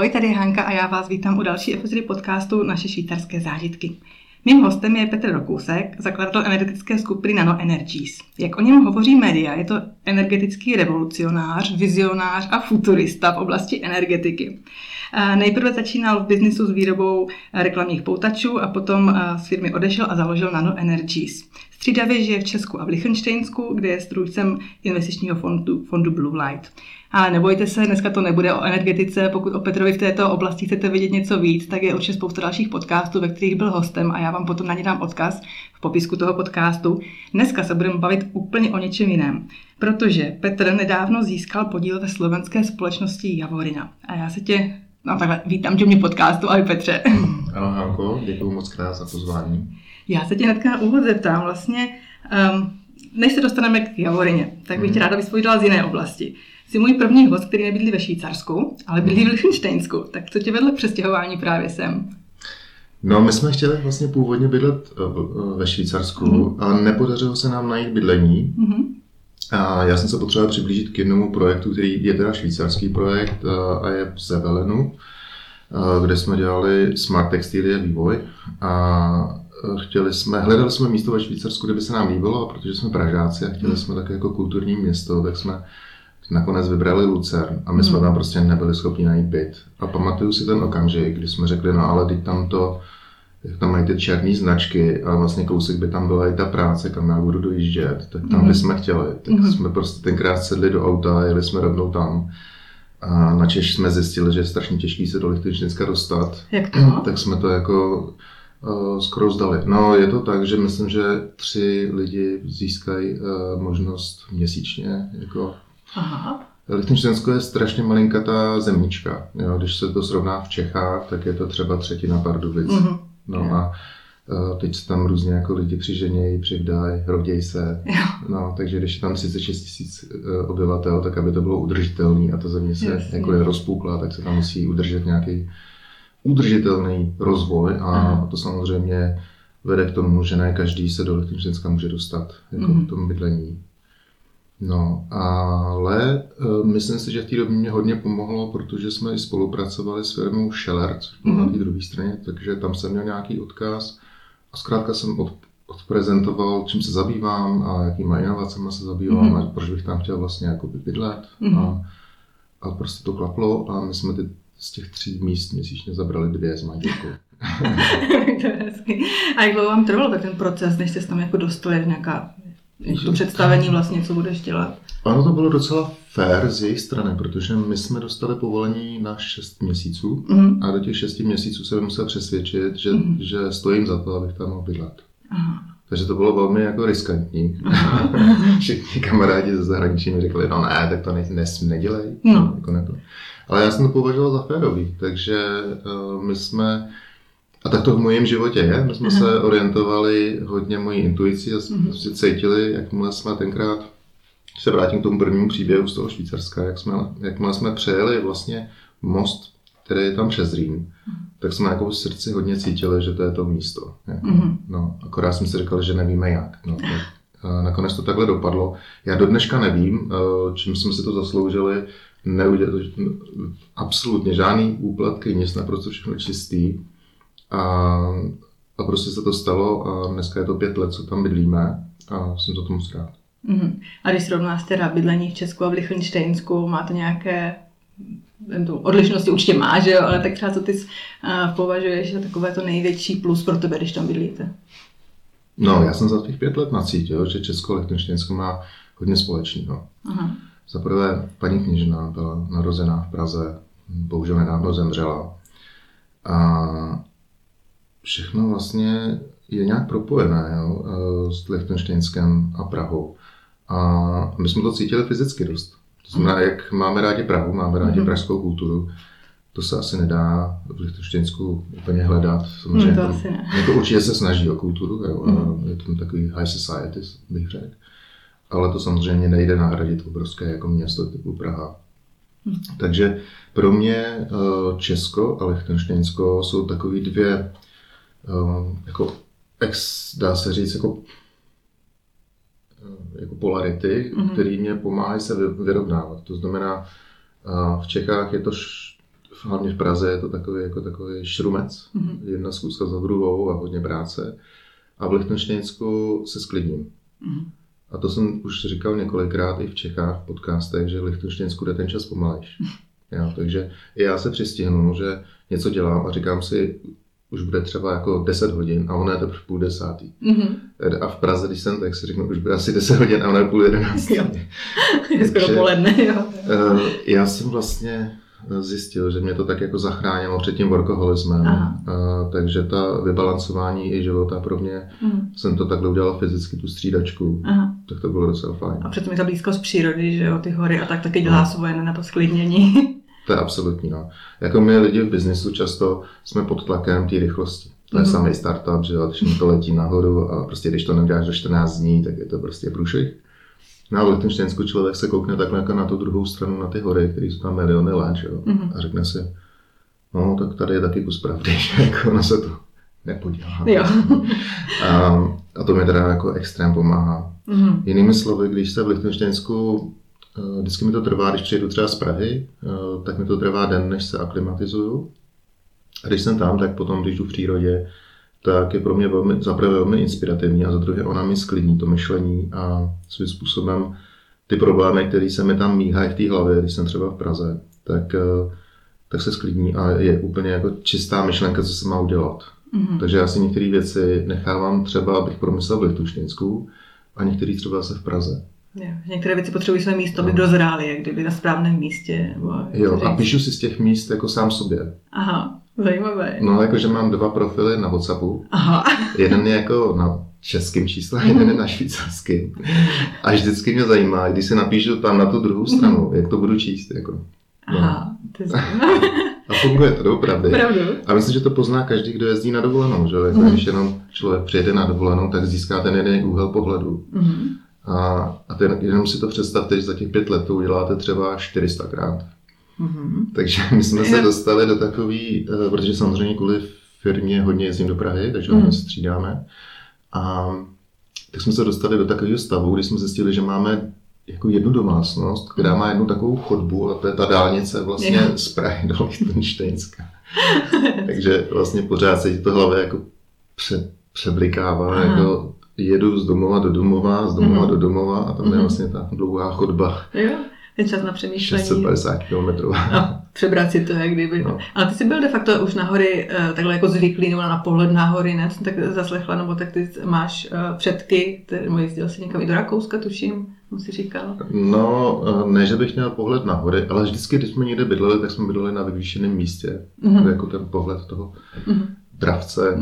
Ahoj, tady je Hanka a já vás vítám u další epizody podcastu Naše švýcarské zážitky. Mým hostem je Petr Rokousek, zakladatel energetické skupiny Nano Energies. Jak o něm hovoří média, je to energetický revolucionář, vizionář a futurista v oblasti energetiky. Nejprve začínal v biznisu s výrobou reklamních poutačů a potom z firmy odešel a založil Nano Energies. Střídavě žije v Česku a v Lichtensteinsku, kde je strůjcem investičního fondu, fondu Blue Light. Ale nebojte se, dneska to nebude o energetice. Pokud o Petrovi v této oblasti chcete vědět něco víc, tak je určitě spousta dalších podcastů, ve kterých byl hostem a já vám potom na ně dám odkaz v popisku toho podcastu. Dneska se budeme bavit úplně o něčem jiném, protože Petr nedávno získal podíl ve slovenské společnosti Javorina. A já se tě, no takhle, vítám tě mě podcastu, ahoj Petře. Ano Hanko, děkuji moc krát za pozvání. Já se tě hnedka na úvod zeptám, vlastně, um, než se dostaneme k Javorině, tak bych tě mhm. ráda vyspovídala z jiné oblasti. Jsi můj první host, který nebydlí ve Švýcarsku, ale bydlí v Lichtensteinsku. Tak co tě vedlo k přestěhování právě sem? No, my jsme chtěli vlastně původně bydlet eh, eh, ve Švýcarsku mm-hmm. a nepodařilo se nám najít bydlení. Mm-hmm. A já jsem se potřeboval přiblížit k jednomu projektu, který je teda švýcarský projekt eh, a je v Zevelenu, kde jsme dělali smart textilie vývoj. A chtěli jsme, hledali jsme místo ve Švýcarsku, kde by se nám líbilo, a protože jsme Pražáci a chtěli mhm. jsme také jako kulturní město, tak jsme nakonec vybrali Lucern a my jsme hmm. tam prostě nebyli schopni najít byt. A pamatuju si ten okamžik, kdy jsme řekli, no ale teď tam to, jak tam mají ty černé značky a vlastně kousek by tam byla i ta práce, kam já budu dojíždět, tak tam mm. bychom chtěli. Tak mm. jsme prostě tenkrát sedli do auta, jeli jsme rovnou tam. A na Češ jsme zjistili, že je strašně těžký se do Lichtenštejnska dostat. Jak to? tak jsme to jako uh, skoro zdali. No je to tak, že myslím, že tři lidi získají uh, možnost měsíčně jako Aha. Lichtensteinsko je strašně malinkatá zemnička. Jo? Když se to srovná v Čechách, tak je to třeba třetina Pardubic. Mm-hmm. No a uh, teď se tam různě jako lidi přiženějí, přivdají, rodějí se. Jo. No, takže když je tam 36 tisíc uh, obyvatel, tak aby to bylo udržitelné a ta země se Jasně. jako je rozpukla, tak se tam musí udržet nějaký udržitelný rozvoj a Aha. to samozřejmě vede k tomu, že ne každý se do Lichtensteinska může dostat jako mm-hmm. v tom bydlení. No, ale uh, myslím si, že v té době mě hodně pomohlo, protože jsme i spolupracovali s firmou Scheller, což bylo mm-hmm. na té druhé straně, takže tam jsem měl nějaký odkaz a zkrátka jsem od, odprezentoval, čím se zabývám a jakýma inovacemi se zabývám mm-hmm. a proč bych tam chtěl vlastně jako bydlet. Mm-hmm. A, a prostě to klaplo a my jsme ty, z těch tří míst měsíčně zabrali dvě s manželkou. to je hezky. A jak dlouho vám trvalo tak ten proces, než jste tam jako dostali nějaká to představení vlastně, co budeš dělat. Ano, to bylo docela fair z jejich strany, protože my jsme dostali povolení na 6 měsíců mm-hmm. a do těch 6 měsíců se musel přesvědčit, že, mm-hmm. že stojím za to, abych tam mohl bydlet. Aha. Takže to bylo velmi jako riskantní. Všichni kamarádi ze zahraničí mi řekli, no ne, tak to ne, ne, nedělej. No. Jako ne to. Ale já jsem to považoval za férový, takže uh, my jsme a tak to v mojím životě je. My jsme Aha. se orientovali hodně mojí intuici a jsme uh-huh. si cítili, jakmile jsme tenkrát, když se vrátím k tomu prvnímu příběhu z toho Švýcarska, jak jsme, jakmile jsme přejeli vlastně most, který je tam přes Rýn, uh-huh. tak jsme jako v srdci hodně cítili, že to je to místo. Jako, uh-huh. no, akorát jsme si říkali, že nevíme jak. No, tak, nakonec to takhle dopadlo. Já do dneška nevím, eh, čím jsme si to zasloužili. Neudělali absolutně žádný úplatky, nic naprosto všechno čistý. A, a prostě se to stalo a dneska je to pět let, co tam bydlíme a jsem za to moc rád. Mm-hmm. A když srovnáš teda bydlení v Česku a v Lichtensteinsku, máte nějaké tu odlišnosti určitě má, že jo, ale tak třeba co ty uh, považuješ za takové to největší plus pro tebe, když tam bydlíte? No, já jsem za těch pět let nacítil, že Česko a Lichtensteinsko má hodně společného. Za prvé, paní kněžna byla narozená v Praze, bohužel nedávno zemřela. A všechno vlastně je nějak propojené jo, eh, s Lichtensteinskem a Prahou. A my jsme to cítili fyzicky dost. To znamená, jak máme rádi Prahu, máme rádi mm-hmm. pražskou kulturu, to se asi nedá v Lichtensteinsku úplně hledat. Samozřejmě, no to asi ne. Jako určitě se snaží o kulturu, jo, mm. je to takový high society, bych řekl. Ale to samozřejmě nejde nahradit obrovské jako město typu Praha. Mm. Takže pro mě eh, Česko a Lichtensteinsko jsou takový dvě jako ex, dá se říct, jako, eh, jako polarity, mm-hmm. které mě pomáhají se vyrovnávat. To znamená, v Čechách je to hlavně v Praze je to takový, jako takový šrumec, mm-hmm. jedna zkuska za druhou a hodně práce. A v Lichtensteinsku se sklidním. Mm-hmm. A to jsem už říkal několikrát i v Čechách v podcastech, že v Lichtensteinsku jde ten čas pomalejš. Jo, takže i já se přistihnu, že něco dělám a říkám si, už bude třeba jako 10 hodin a ono je teprve půl desátý. Mm-hmm. A v Praze, když jsem, tak si řeknu, už bude asi 10 hodin a ono je půl jedenáctý. Jo. Je skoro poledne, jo. Uh, já jsem vlastně zjistil, že mě to tak jako zachránilo před tím workoholismem. Uh, takže ta vybalancování i života pro mě, mm. jsem to takhle udělal fyzicky, tu střídačku, Aha. tak to bylo docela fajn. A přitom je to blízko z přírody, že jo, ty hory a tak taky dělá no. svoje na to sklidnění. To je absolutní, no. Jako my lidi v biznisu často jsme pod tlakem té rychlosti. To je mm-hmm. samý startup, že když to letí nahoru a prostě když to neuděláš za 14 dní, tak je to prostě průšvih. No a v Lichtensteinsku člověk se koukne takhle jako na tu druhou stranu, na ty hory, které jsou tam miliony let, jo, mm-hmm. a řekne si, no tak tady je taky kus pravdy, že jako na se to nepodělá. Jo. a, a to mi teda jako extrém pomáhá. Mm-hmm. Jinými slovy, když se v Lichtensteinsku vždycky mi to trvá, když přijedu třeba z Prahy, eh, tak mi to trvá den, než se aklimatizuju. A když jsem tam, tak potom, když jdu v přírodě, tak je pro mě velmi, za prvé velmi inspirativní a za druhé ona mi sklidní to myšlení a svým způsobem ty problémy, které se mi tam míhají v té hlavě, když jsem třeba v Praze, tak, eh, tak se sklidní a je úplně jako čistá myšlenka, co se má udělat. Mm-hmm. Takže já si některé věci nechávám třeba, abych promyslel v Lichtensteinsku a některé třeba se v Praze. Jo, některé věci potřebují své místo, aby no. dozrály, jak kdyby na správném místě. Nebo jo, a píšu si z těch míst jako sám sobě. Aha, zajímavé. No, jakože mám dva profily na WhatsAppu. Aha. Jeden je jako na českým čísle, jeden je na švýcarském. A vždycky mě zajímá, když si napíšu tam na tu druhou stranu, jak to budu číst. Jako. No. Aha, to je A funguje to, doopravdy. Pravdu. A myslím, že to pozná každý, kdo jezdí na dovolenou. Že? Jako, mm. Když jenom člověk přijede na dovolenou, tak získá ten jeden úhel pohledu. Mm. A, a ten, jenom si to představte, že za těch pět let to uděláte třeba 400 krát. Mm-hmm. Takže my jsme se dostali do takový, uh, protože samozřejmě kvůli firmě hodně jezdím do Prahy, takže mm. střídáme. A tak jsme se dostali do takového stavu, kdy jsme zjistili, že máme jako jednu domácnost, která má jednu takovou chodbu a to je ta dálnice vlastně yeah. z Prahy do Lichtensteinska. Takže vlastně pořád se to hlavě jako pře, přeblikává, jako jedu z domova do domova, z domova mm-hmm. do domova a tam mm-hmm. je mhm. vlastně ta dlouhá chodba. Jo, je čas na přemýšlení. 650 km. A přebrat si to, jak kdyby. No. Ale ty jsi byl de facto už na hory uh, takhle jako zvyklý, nebo na pohled na hory, ne? Jsem tak zaslechla, nebo tak ty máš uh, předky, nebo jezdil jsi někam i do Rakouska, tuším, si říkal. No, uh, ne, že bych měl pohled na hory, ale vždycky, když jsme někde bydleli, tak jsme bydleli na vyvýšeném místě. Mm-hmm. Jako ten pohled toho. Mm-hmm dravce,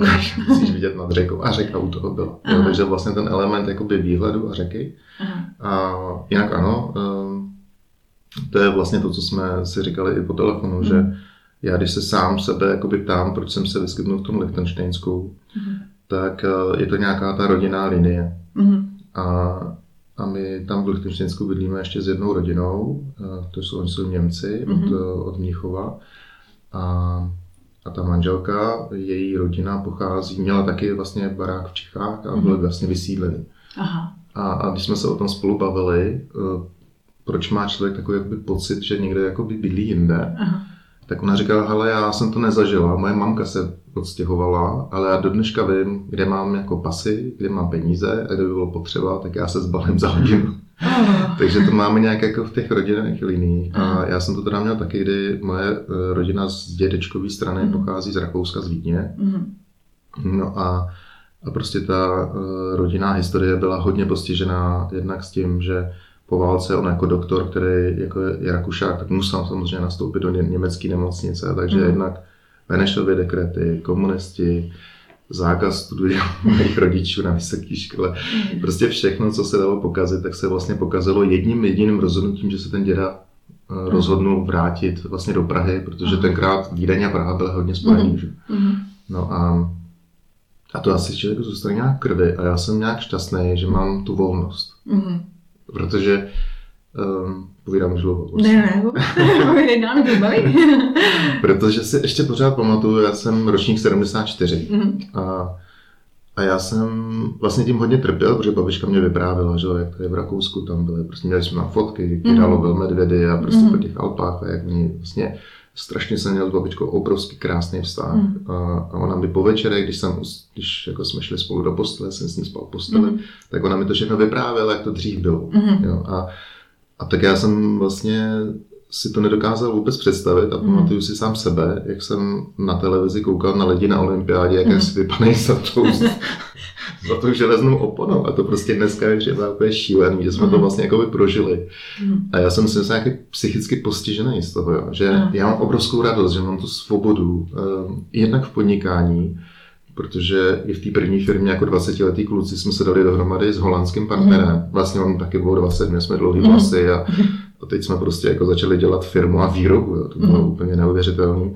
musíš vidět nad řekou a řeka u toho byla. Jo, takže vlastně ten element jakoby výhledu a řeky. Aha. A jinak ano, ehm, to je vlastně to, co jsme si říkali i po telefonu, hmm. že já když se sám sebe jakoby ptám, proč jsem se vyskytnul v tom Lichtensteinsku, hmm. tak eh, je to nějaká ta rodinná linie. Hmm. A, a my tam v Lichtensteinsku bydlíme ještě s jednou rodinou, eh, to jsou, oni jsou Němci hmm. od, od Mnichova. A a ta manželka, její rodina pochází, měla taky vlastně barák v Čechách a byli mm-hmm. vlastně vysídleni. Aha. A, a když jsme se o tom spolu bavili, uh, proč má člověk takový jakoby, pocit, že někde jakoby bydlí jinde, Aha. tak ona říkala, hele, já jsem to nezažila, moje mamka se odstěhovala, ale já do dneška vím, kde mám jako pasy, kde mám peníze a kde by bylo potřeba, tak já se zbalím za hodinu. Takže to máme nějak jako v těch rodinných liních. A já jsem to teda měl taky, kdy moje eh, rodina z dědečkové strany mm. pochází z Rakouska, z Vídně. Mm. No a, a prostě ta uh, rodinná historie byla hodně postižená jednak s tím, že po válce on jako doktor, který jako je Rakušák, tak musel samozřejmě nastoupit do ně, německé nemocnice, takže mm. jednak Benešovy dekrety, komunisti, zákaz studia mých rodičů na vysoké škole. Mhm. Prostě všechno, co se dalo pokazit, tak se vlastně pokazilo jedním jediným rozhodnutím, že se ten děda eh, mhm. rozhodnul vrátit vlastně do Prahy, protože tenkrát Vídeň a Praha byly hodně spojený. Mm. No a, a to asi člověku zůstane nějak krvi a já jsem nějak šťastný, že mám tu volnost. Protože um, povídám už dlouho. Ne, ne, to baví. Protože si ještě pořád pamatuju, já jsem ročník 74 mm. a, a já jsem vlastně tím hodně trpěl, protože babička mě vyprávěla, že jak je v Rakousku, tam byly, prostě měli jsme na fotky, mm. dalo byl medvědy a prostě mm. po těch Alpách a jak oni vlastně strašně jsem měl s babičkou obrovský krásný vztah. Mm. A, a ona mi po večerech, když, jsem, když jako jsme šli spolu do postele, jsem s ní spal v posteli, mm. tak ona mi to všechno vyprávěla, jak to dřív bylo. Mm. Jo, a, a tak já jsem vlastně si to nedokázal vůbec představit a mm. pamatuju si sám sebe, jak jsem na televizi koukal na lidi na olympiádě, jak mm. si vypadají za tou, za tou železnou oponou. A to prostě dneska je třeba úplně šílený, že jsme mm. to vlastně jako by prožili. Mm. A já jsem si nějaký psychicky postižený z toho, jo, že mm. já mám obrovskou radost, že mám tu svobodu, um, jednak v podnikání, protože i v té první firmě jako 20-letý kluci jsme se dali dohromady s holandským partnerem. Mm. Vlastně on taky bylo 20, my jsme dlouhý vlasy a a teď jsme prostě jako začali dělat firmu a výrobu, jo. to bylo mm. úplně neuvěřitelné.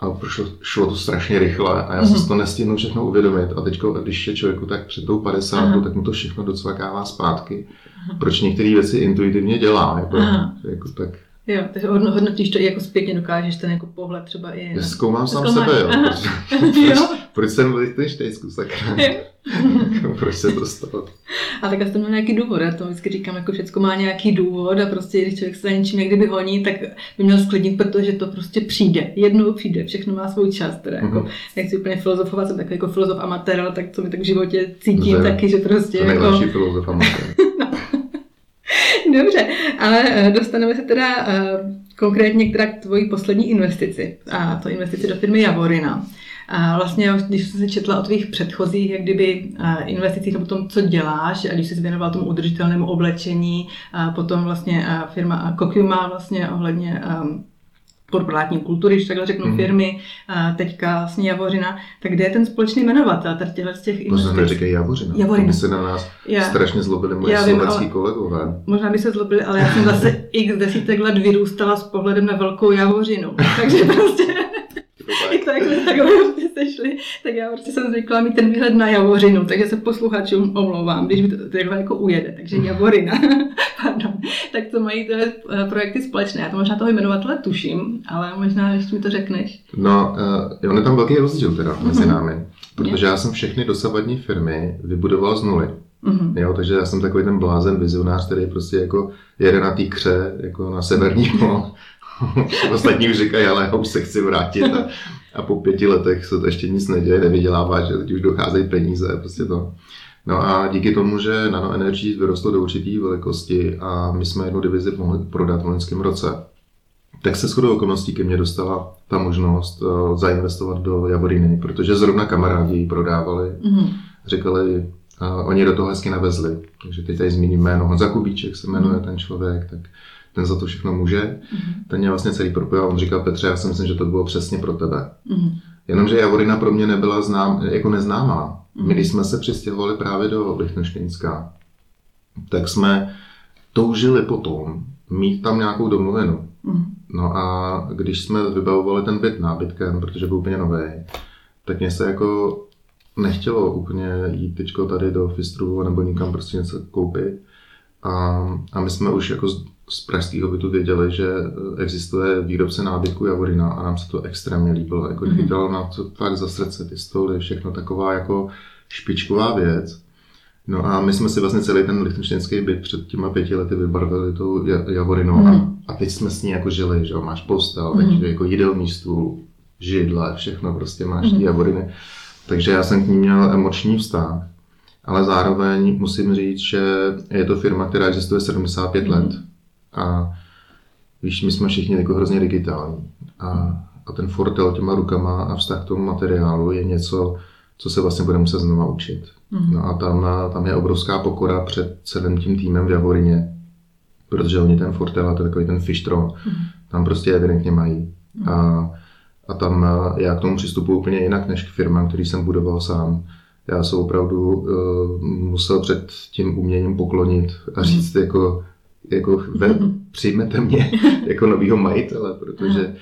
A prošlo, šlo to strašně rychle a já mm. jsem si to nestihnul všechno uvědomit. A teď, když je člověku tak před tou 50, tak mu to všechno docvakává zpátky. Proč některé věci intuitivně dělá, jako, jako tak Jo, takže hodnotíš to i jako zpětně, dokážeš ten jako pohled třeba i... Já zkoumám sám sebe, jo. Jo. Proč jsem byl v Štejsku, sakra. proč se to stalo? A tak to má nějaký důvod, já to vždycky říkám, jako všechno má nějaký důvod a prostě, když člověk se za něčím někdy honí, tak by měl sklidnit, protože to prostě přijde. Jednou přijde, všechno má svůj čas, teda jako, mm-hmm. nechci úplně filozofovat, jsem takový jako filozof amatér, ale tak co mi tak v životě cítím, Zde, taky, že prostě... To jako... filozof amatér. no. Dobře, ale eh, dostaneme se teda uh, konkrétně k tvojí poslední investici, a to investici do firmy Javorina. A vlastně, když jsem se četla o tvých předchozích, jak kdyby investicích nebo tom, co děláš, a když jsi věnoval tomu udržitelnému oblečení, a potom vlastně firma Kokiu má vlastně ohledně korporátní kultury, když takhle řeknu, mm. firmy, a teďka vlastně Javořina, tak kde je ten společný jmenovatel tady těchto z těch investic? Možná neříkají Javořina. Javořina. By se na nás já. strašně zlobili moje slovenský kolegové. Možná by se zlobili, ale já jsem zase x desítek let vyrůstala s pohledem na velkou Javořinu. Takže prostě jak to takhle, takhle prostě sešli, tak já prostě jsem zvykla mít ten výhled na Javorinu, takže se posluchačům omlouvám, když mi to takhle jako ujede, takže Javorina, pardon, tak to mají tyhle eh, projekty společné. Já to možná toho jmenovatele tuším, ale možná ještě mi to řekneš. No, uh, on je tam velký rozdíl teda mezi uh-huh. námi, protože já jsem všechny dosavadní firmy vybudoval z nuly. Mm-hmm. Jo, takže já jsem takový ten blázen vizionář, který prostě jako jede na té kře, jako na severní Ostatní už říkají, ale já už se chci vrátit a, a po pěti letech se to ještě nic neděje, nevydělává, že teď už docházejí peníze, prostě to. No a díky tomu, že Nano Energy vyrostlo do určité velikosti a my jsme jednu divizi mohli prodat v loňském roce, tak se shodou okolností ke mně dostala ta možnost uh, zainvestovat do Javoriny, protože zrovna kamarádi ji prodávali. Mm-hmm. Říkali, uh, oni do toho hezky navezli. Takže teď tady zmíním jméno Honza Kubíček se jmenuje mm-hmm. ten člověk, tak ten za to všechno může. Mm-hmm. Ten mě vlastně celý propojil. On říkal, Petře, já si myslím, že to bylo přesně pro tebe. Mm-hmm. Jenomže Javorina pro mě nebyla znám, jako neznámá. Mm-hmm. My, když jsme se přistěhovali právě do Lichtensteinska, tak jsme toužili potom mít tam nějakou domovinu. Mm-hmm. No a když jsme vybavovali ten byt nábytkem, protože byl úplně nový, tak mě se jako nechtělo úplně jít teďko tady do Fistru nebo někam prostě něco koupit. A, a my jsme už jako z, pražského bytu věděli, že existuje výrobce nábytku Javorina a nám se to extrémně líbilo. Jako mm-hmm. chytalo nám to fakt za srdce, ty stoly, všechno taková jako špičková věc. No a my jsme si vlastně celý ten lichtenštejnský byt před těma pěti lety vybarvili tou Javorinou mm. a, a teď jsme s ní jako žili, že jo, máš postel, mm. takže jako jídelní stůl, židle, všechno prostě máš mm. Javoriny. Takže já jsem k ní měl emoční vztah ale zároveň musím říct, že je to firma, která existuje 75 mm. let a víš, my jsme všichni jako hrozně digitální a, a ten fortel těma rukama a vztah k tomu materiálu je něco, co se vlastně bude muset znova učit. Mm. No a tam, tam je obrovská pokora před celým tím týmem v Javorině, protože oni ten fortel a to takový ten fishtro, mm. tam prostě evidentně mají. Mm. A, a tam já k tomu přistupuji úplně jinak než k firmám, který jsem budoval sám já se opravdu uh, musel před tím uměním poklonit a říct jako, jako ve, přijmete mě jako novýho majitele, protože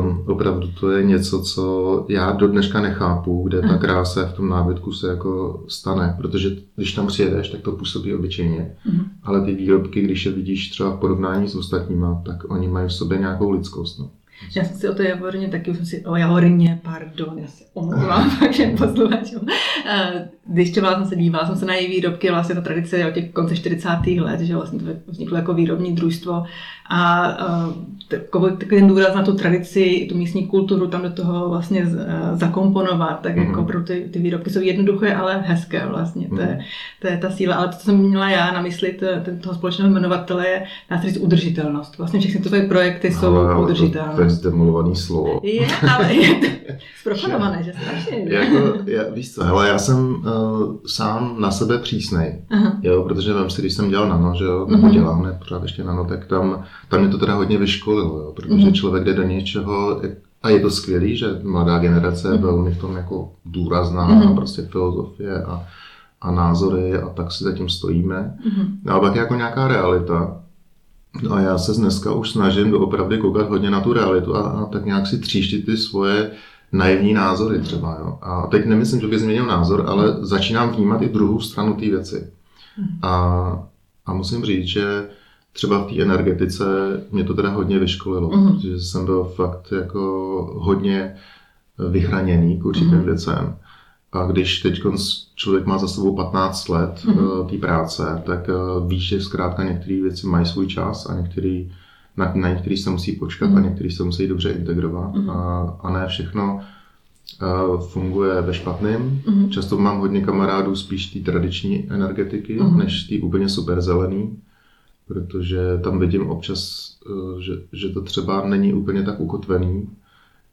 um, opravdu to je něco, co já do dneška nechápu, kde ta krása v tom nábytku se jako stane, protože když tam přijedeš, tak to působí obyčejně, ale ty výrobky, když je vidíš třeba v porovnání s ostatníma, tak oni mají v sobě nějakou lidskost. No. Já jsem si o té javorině taky, už jsem si, o javorině, pardon, já se omlouvám všem posluchačům. Eh, když třeba jsem se dívala, jsem se na její výrobky, vlastně ta tradice od těch konce 40. let, že vlastně to vzniklo jako výrobní družstvo a eh, takový, takový ten důraz na tu tradici, tu místní kulturu tam do toho vlastně eh, zakomponovat, tak jako mm. pro ty, ty výrobky jsou jednoduché, ale hezké vlastně, to je, mhm. to je ta síla. Ale to, co jsem měla já na mysli toho společného jmenovatele, je dá se říct udržitelnost. Vlastně všechny ty projekty jsou ale, udržitelné. To je zdemolovaný slovo. Je, ale je to zprofanované, že strašně. jako, já, víš co, hele, já jsem uh, sám na sebe přísnej, Aha. jo, protože vím si, když jsem dělal nano, že jo, nebo uh-huh. dělám, ne, pořád ještě nano, tak tam, tam mě to teda hodně vyškolilo, jo, protože uh-huh. člověk jde do něčeho, a je to skvělý, že mladá generace je velmi v tom jako důrazná, uh-huh. prostě filozofie a, a názory a tak si zatím stojíme. No a pak je jako nějaká realita, No a já se dneska už snažím opravdu koukat hodně na tu realitu a, a tak nějak si tříštit ty svoje naivní názory třeba. Jo. A teď nemyslím, že by změnil názor, ale začínám vnímat i druhou stranu té věci. A, a musím říct, že třeba v té energetice mě to teda hodně vyškolilo, uh-huh. protože jsem byl fakt jako hodně vyhraněný k určitým uh-huh. věcem. A když teď člověk má za sebou 15 let mm-hmm. té práce, tak eh, víš, že zkrátka některé věci mají svůj čas a některé na, na některý se musí počkat mm-hmm. a některý se musí dobře integrovat mm-hmm. a, a ne všechno uh, funguje ve špatném. Mm-hmm. Často mám hodně kamarádů spíš té tradiční energetiky, mm-hmm. než té úplně super zelený, protože tam vidím občas, uh, že, že to třeba není úplně tak ukotvený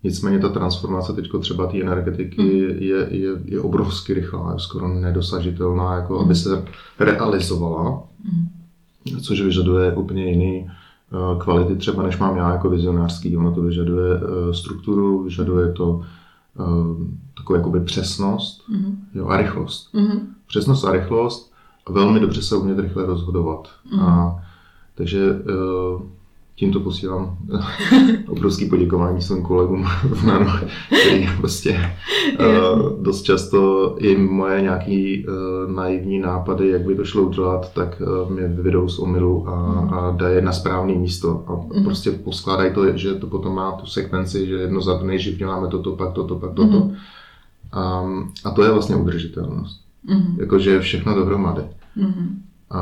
Nicméně ta transformace teď třeba té energetiky mm. je, je, je obrovsky rychlá, je skoro nedosažitelná, jako aby se realizovala, mm. což vyžaduje úplně jiný uh, kvality třeba, než mám já jako vizionářský. Ono to vyžaduje uh, strukturu, vyžaduje to takovou jakoby přesnost mm. jo, a rychlost. Přesnost a rychlost velmi dobře se umět rychle rozhodovat. Mm. A, takže uh, tímto posílám obrovský poděkování svým kolegům v NANO, který prostě uh, dost často i moje nějaký uh, naivní nápady, jak by to šlo udělat, tak uh, mě vyvedou z omylu a, mm. a dají na správné místo a mm. prostě poskládají to, že to potom má tu sekvenci, že jedno za nejdřív děláme toto, pak toto, pak toto. Mm. Um, a to je vlastně udržitelnost. Mm. Jakože všechno dohromady. Mm. A,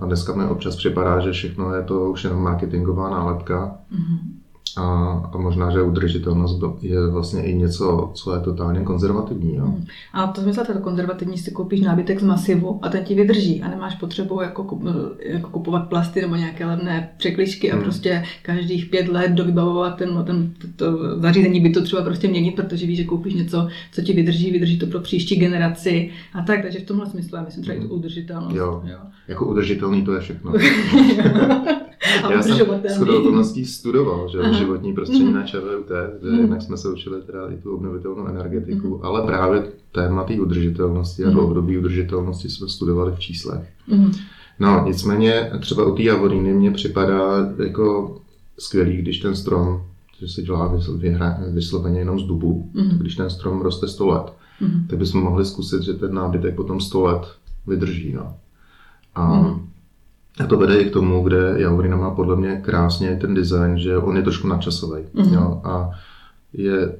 a dneska mi občas připadá, že všechno je to už jenom marketingová nálepka. Mm-hmm. A, a možná, že udržitelnost je vlastně i něco, co je totálně konzervativní. Jo? Mm. A to smysl, to konzervativní si koupíš nábytek z masivu a ten ti vydrží a nemáš potřebu jako, jako kupovat plasty nebo nějaké levné překlišky a mm. prostě každých pět let dovybavovat ten, ten, to zařízení by to třeba prostě měnit, protože víš, že koupíš něco, co ti vydrží, vydrží to pro příští generaci a tak. Takže v tomhle smyslu já myslím třeba mm. i tu udržitelnost. Jo. jo. Jako udržitelný to je všechno. Já jsem shodou okolností studoval že, životní prostředí mm. na ČVUT, kde mm. jinak jsme se učili teda i tu obnovitelnou energetiku, mm. ale právě téma té udržitelnosti a dlouhodobé udržitelnosti jsme studovali v číslech. Mm. No, nicméně třeba u té javoríny mě připadá jako skvělý, když ten strom, že se dělá vysloveně jenom z dubu, mm. když ten strom roste 100 let, mm. tak bychom mohli zkusit, že ten nábytek potom 100 let vydrží. No. A mm. A to vede i k tomu, kde Javorina má podle mě krásně ten design, že on je trošku nadčasový. Mm-hmm. Jo, a je, eh,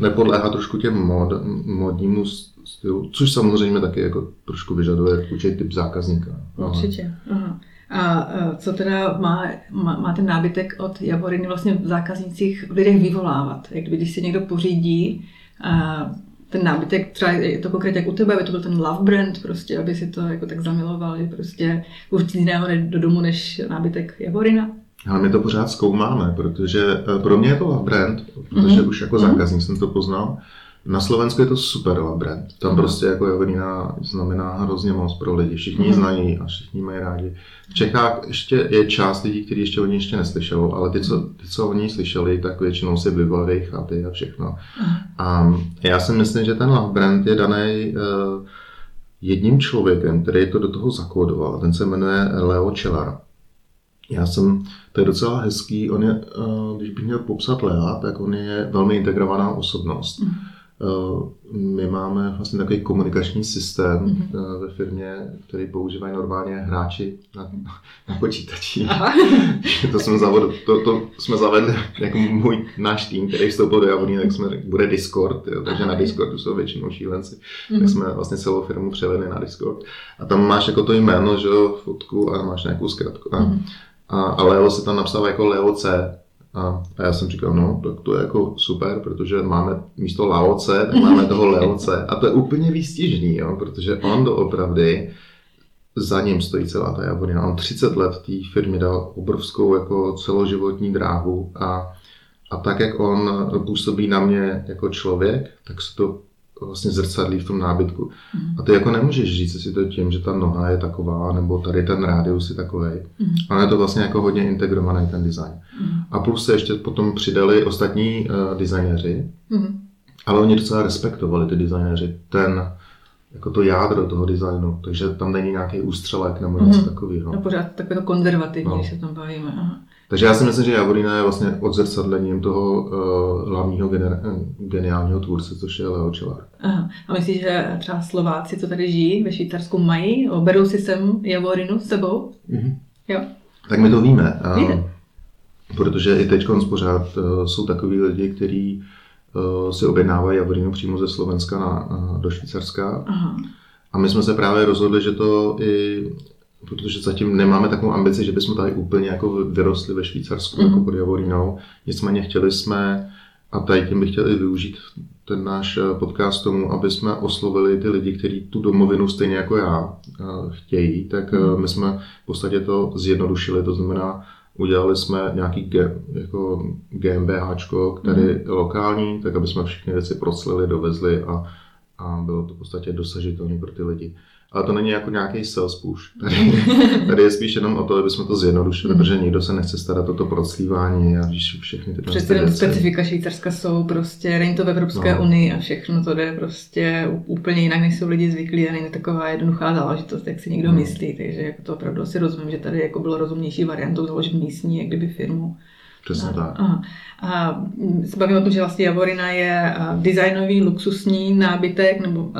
nepodléhá trošku těm mod, modnímu stylu, což samozřejmě taky jako trošku vyžaduje určitý typ zákazníka. Určitě. Aha. A eh, co teda má, má, má ten nábytek od Javoriny vlastně v zákaznících v lidech vyvolávat? Jak když si někdo pořídí a ten nábytek, třeba je to konkrétně jak u tebe, aby to byl ten love brand, prostě, aby si to jako tak zamiloval, že prostě už nic jiného do domu než nábytek Javorina. Ale my to pořád zkoumáme, protože eh, pro mě je to love brand, protože mm-hmm. už jako zákazník mm-hmm. jsem to poznal. Na Slovensku je to super brand. Tam mm-hmm. prostě jako Javorina znamená hrozně moc pro lidi. Všichni mm-hmm. znají a všichni mají rádi. V Čechách ještě je část lidí, kteří ještě o ní ještě neslyšeli, ale ty, co, ty, co o ní slyšeli, tak většinou si vybaví chaty a všechno. A já si myslím, že ten love brand je daný uh, jedním člověkem, který to do toho zakódoval. Ten se jmenuje Leo Čelar. Já jsem, to je docela hezký, on je, uh, když bych měl popsat Lea, tak on je velmi integrovaná osobnost. Mm. My máme vlastně takový komunikační systém mm-hmm. ve firmě, který používají normálně hráči na, na počítači. to, jsme zavedli, to, to jsme zavedli jako můj náš tým, který vstoupil do Javoní, tak jsme bude Discord, jo, takže na Discordu jsou většinou šílenci, mm-hmm. tak jsme vlastně celou firmu převedli na Discord. A tam máš jako to jméno, že jo, fotku a máš nějakou zkratku. A, mm-hmm. a, a Leo se tam napsal jako Leo C, a, a já jsem říkal, no, tak to je jako super, protože máme místo Laoce, tak máme toho Leoce. A to je úplně výstižný, jo, protože on doopravdy, za ním stojí celá ta Javorina. On 30 let té firmě dal obrovskou jako celoživotní dráhu a, a tak, jak on působí na mě jako člověk, tak se to vlastně zrcadlí v tom nábytku. Mm. A ty jako nemůžeš říct si to tím, že ta noha je taková, nebo tady ten rádius je takový. Mm. Ale je to vlastně jako hodně integrovaný ten design. Mm. A plus se ještě potom přidali ostatní uh, designéři, mm. ale oni docela respektovali ty designéři, ten, jako to jádro toho designu, takže tam není nějaký ústřelek nebo něco mm. takového. No pořád takové to konzervativní, no. se tam bavíme. Aha. Takže já si myslím, že Javorina je vlastně odzrcadlením toho uh, hlavního gener- geniálního tvůrce, což je Leo Čelár. Aha. A myslíš, že třeba Slováci, co tady žijí ve Švýcarsku, mají? Berou si sem Javorinu s sebou? Mm-hmm. Jo. Tak my to víme. Víte? Protože i teď pořád uh, jsou takový lidi, kteří uh, si objednávají Javorinu přímo ze Slovenska na, uh, do Švýcarska. Aha. A my jsme se právě rozhodli, že to i protože zatím nemáme takovou ambici, že bychom tady úplně jako vyrostli ve Švýcarsku, mm. jako pod Javorínou. Nicméně chtěli jsme, a tady tím bych chtěl i využít ten náš eh, podcast tomu, aby jsme oslovili ty lidi, kteří tu domovinu stejně jako já eh, chtějí, tak mm. my jsme v podstatě to zjednodušili, to znamená, udělali jsme nějaký G, jako GmbH, který mm. lokální, tak aby jsme všechny věci proclili, dovezli a, a bylo to v podstatě dosažitelné pro ty lidi. Ale to není jako nějaký sales push. Tady, tady je spíš jenom o to, aby jsme to zjednodušili, mm. protože nikdo se nechce starat o to proclívání a víš všechny ty Přece specifika Švýcarska jsou prostě, není to v Evropské no. unii a všechno to jde prostě úplně jinak, než jsou lidi zvyklí a není taková jednoduchá záležitost, jak si někdo mm. myslí. Takže jako to opravdu si rozumím, že tady jako bylo rozumnější variantou založit místní, jak kdyby firmu. Přesně no, tak. Aha. A se bavíme o tom, že vlastně Javorina je designový, luxusní nábytek, nebo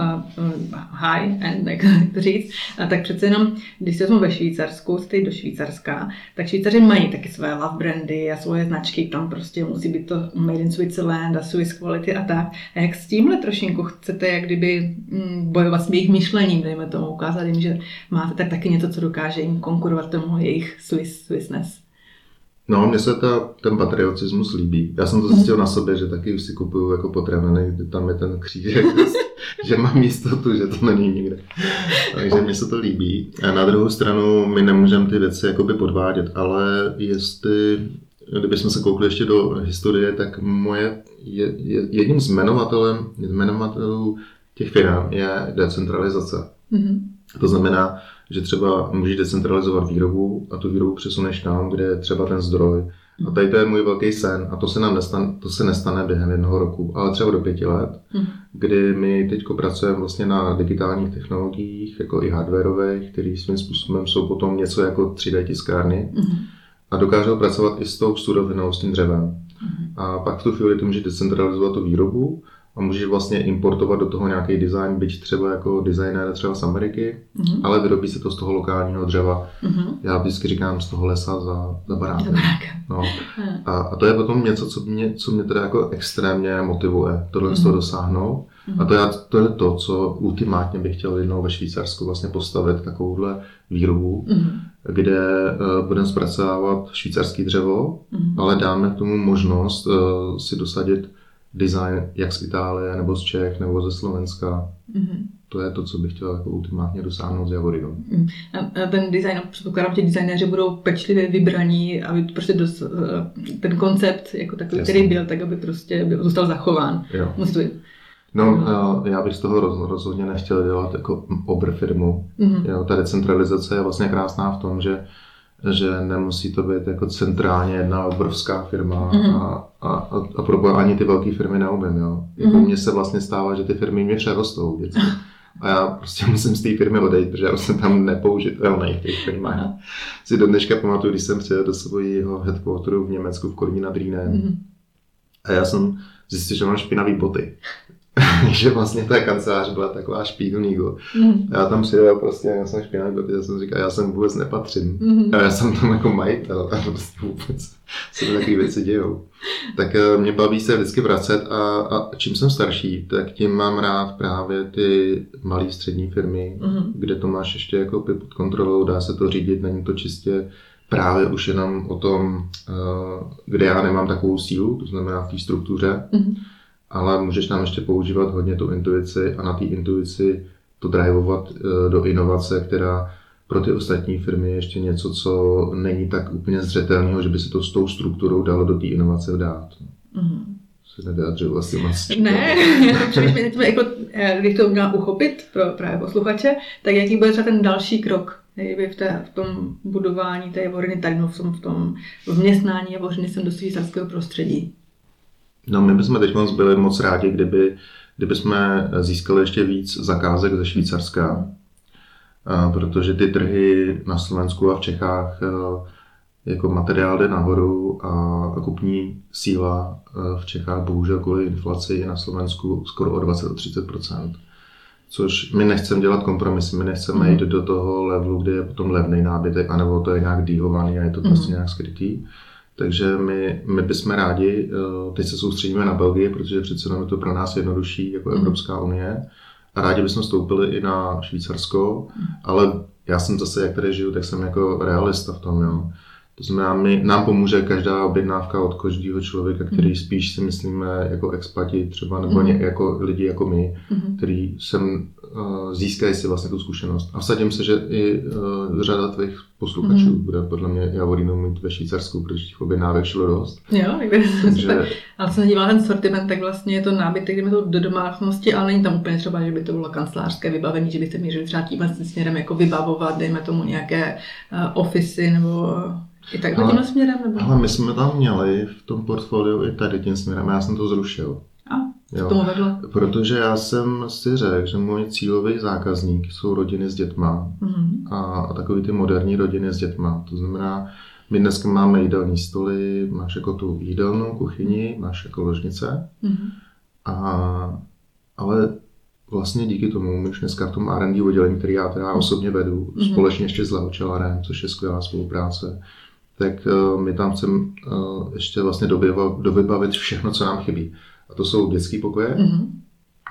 high-end, jak to říct. A tak přece jenom, když se ve Švýcarsku, jste do Švýcarska, tak Švýcaři mají taky své love brandy a svoje značky, tam prostě musí být to made in Switzerland a Swiss quality a tak. A jak s tímhle trošinku chcete jak kdyby mm, bojovat s jejich myšlením, dejme tomu, ukázat jim, že máte tak taky něco, co dokáže jim konkurovat tomu jejich Swiss, Swissness. No, mně se ta, ten patriotismus líbí. Já jsem to zjistil na sobě, že taky už si kupuju jako potraviny, tam je ten křížek, že mám jistotu, že to není nikde. Takže mně se to líbí. A na druhou stranu my nemůžeme ty věci jakoby podvádět, ale jestli, kdybychom se koukli ještě do historie, tak moje, je, je, jedním z jmenovatelem, jmenovatelů těch firm je decentralizace. Mm-hmm. To znamená, že třeba můžeš decentralizovat výrobu a tu výrobu přesuneš tam, kde je třeba ten zdroj. A tady to je můj velký sen a to se nám nestane, to se nestane během jednoho roku, ale třeba do pěti let, mm. kdy my teď pracujeme vlastně na digitálních technologiích, jako i hardwareových, které svým způsobem jsou potom něco jako 3D tiskárny mm. a dokážou pracovat i s tou surovinou, s tím dřevem. Mm. A pak v tu chvíli ty můžeš decentralizovat tu výrobu a můžeš vlastně importovat do toho nějaký design, byť třeba jako designér třeba z Ameriky, mm-hmm. ale vyrobí se to z toho lokálního dřeva. Mm-hmm. Já vždycky říkám z toho lesa za, za barákem. No. A, a to je potom něco, co mě, co mě teda jako extrémně motivuje tohle mm-hmm. z toho mhm. dosáhnout. Mm-hmm. A to, já, to je to, co ultimátně bych chtěl jednou ve Švýcarsku vlastně postavit takovouhle výrobu, mm-hmm. kde uh, budeme zpracovávat švýcarský dřevo, mm-hmm. ale dáme k tomu možnost uh, si dosadit design jak z Itálie, nebo z Čech, nebo ze Slovenska. Mm-hmm. To je to, co bych chtěl jako ultimátně dosáhnout z Javorinou. Mm. A ten design, předpokládám, že designéři budou pečlivě vybraní, aby prostě dos, eh, ten koncept, jako takový, Jasně. který byl, tak aby prostě byl, zůstal zachován. Jo. Musí to být No, eh, já bych z toho rozhodně nechtěl dělat jako obr firmu. Mm-hmm. Jo, ta decentralizace je vlastně krásná v tom, že že nemusí to být jako centrálně jedna obrovská firma mm-hmm. a, a, a, a pro ani ty velké firmy neumím, jo. Jako mm-hmm. mně se vlastně stává, že ty firmy mě přerostou vždycky. A já prostě musím z té firmy odejít, protože já už jsem tam nepoužitelný v těch firmách. Mm-hmm. Si do dneška pamatuju, když jsem přijel do svého headquarteru v Německu v Kolíně nad Rýnem. Mm-hmm. A já jsem zjistil, že mám špinavý boty. že vlastně ta kancelář byla taková špígl mm. Já tam přijel prostě, já jsem špinavý, protože jsem říkal, já jsem vůbec nepatřím. Mm. Já jsem tam jako majitel a prostě vůbec se takové věci dějou. Tak eh, mě baví se vždycky vracet a, a čím jsem starší, tak tím mám rád právě ty malé střední firmy, mm. kde to máš ještě jako pod kontrolou, dá se to řídit, není to čistě právě už jenom o tom, eh, kde já nemám takovou sílu, to znamená v té struktuře, mm ale můžeš tam ještě používat hodně tu intuici a na té intuici to drivovat eh, do inovace, která pro ty ostatní firmy je ještě něco, co není tak úplně zřetelného, že by se to s tou strukturou dalo do té inovace dát. Mm-hmm. Se nevyjadřil asi moc. Ne, jako, eh, když to měla uchopit pro právě posluchače, tak jaký bude třeba ten další krok v, té, v tom budování té voriny tady v tom, v tom vměstnání a vořiny sem do švýcarského prostředí? No my bychom teď moc byli moc rádi, kdyby, kdyby jsme získali ještě víc zakázek ze Švýcarska, protože ty trhy na Slovensku a v Čechách jako materiál jde nahoru a kupní síla v Čechách bohužel kvůli inflaci je na Slovensku skoro o 20-30%. Což my nechceme dělat kompromisy, my nechceme mm. jít do toho levelu, kde je potom levný nábytek, anebo to je nějak dílovaný a je to mm. prostě nějak skrytý. Takže my, my bychom rádi, eh, teď se soustředíme na Belgii, protože přece je to pro nás jednodušší jako mhm. Evropská unie. A rádi bychom vstoupili i na Švýcarsko, mhm. ale já jsem zase, jak tady žiju, tak jsem jako realista v tom, jo. To znamená, my, nám pomůže každá objednávka od každého člověka, který mm. spíš si myslíme jako expati třeba, nebo mm. jako lidi jako my, mm. který sem uh, získají si vlastně tu zkušenost. A vsadím se, že i uh, řada tvých posluchačů mm. bude podle mě Javorinu mít ve Švýcarsku, protože těch objednávek šlo dost. Jo, Takže... Ale co se dívá ten sortiment, tak vlastně je to nábytek, jdeme to do domácnosti, ale není tam úplně třeba, že by to bylo kancelářské vybavení, že byste měli třeba tím směrem jako vybavovat, dejme tomu nějaké uh, ofisy nebo i tak ale, tím směrem? Nebo? Ale my jsme tam měli v tom portfoliu i tady tím směrem, já jsem to zrušil. A, co tomu vedlo? Protože já jsem si řekl, že můj cílový zákazník jsou rodiny s dětma mm-hmm. a, a takový ty moderní rodiny s dětma. To znamená, my dneska máme jídelní stoly, máš jako tu jídelnou kuchyni, máš jako ložnice, mm-hmm. a, ale vlastně díky tomu my už dneska v tom R&D oddělení, který já teda osobně vedu, mm-hmm. společně ještě s Laučelarem, což je skvělá spolupráce, tak uh, my tam chceme uh, ještě vlastně dovybavit všechno, co nám chybí. A to jsou dětské pokoje, mm-hmm.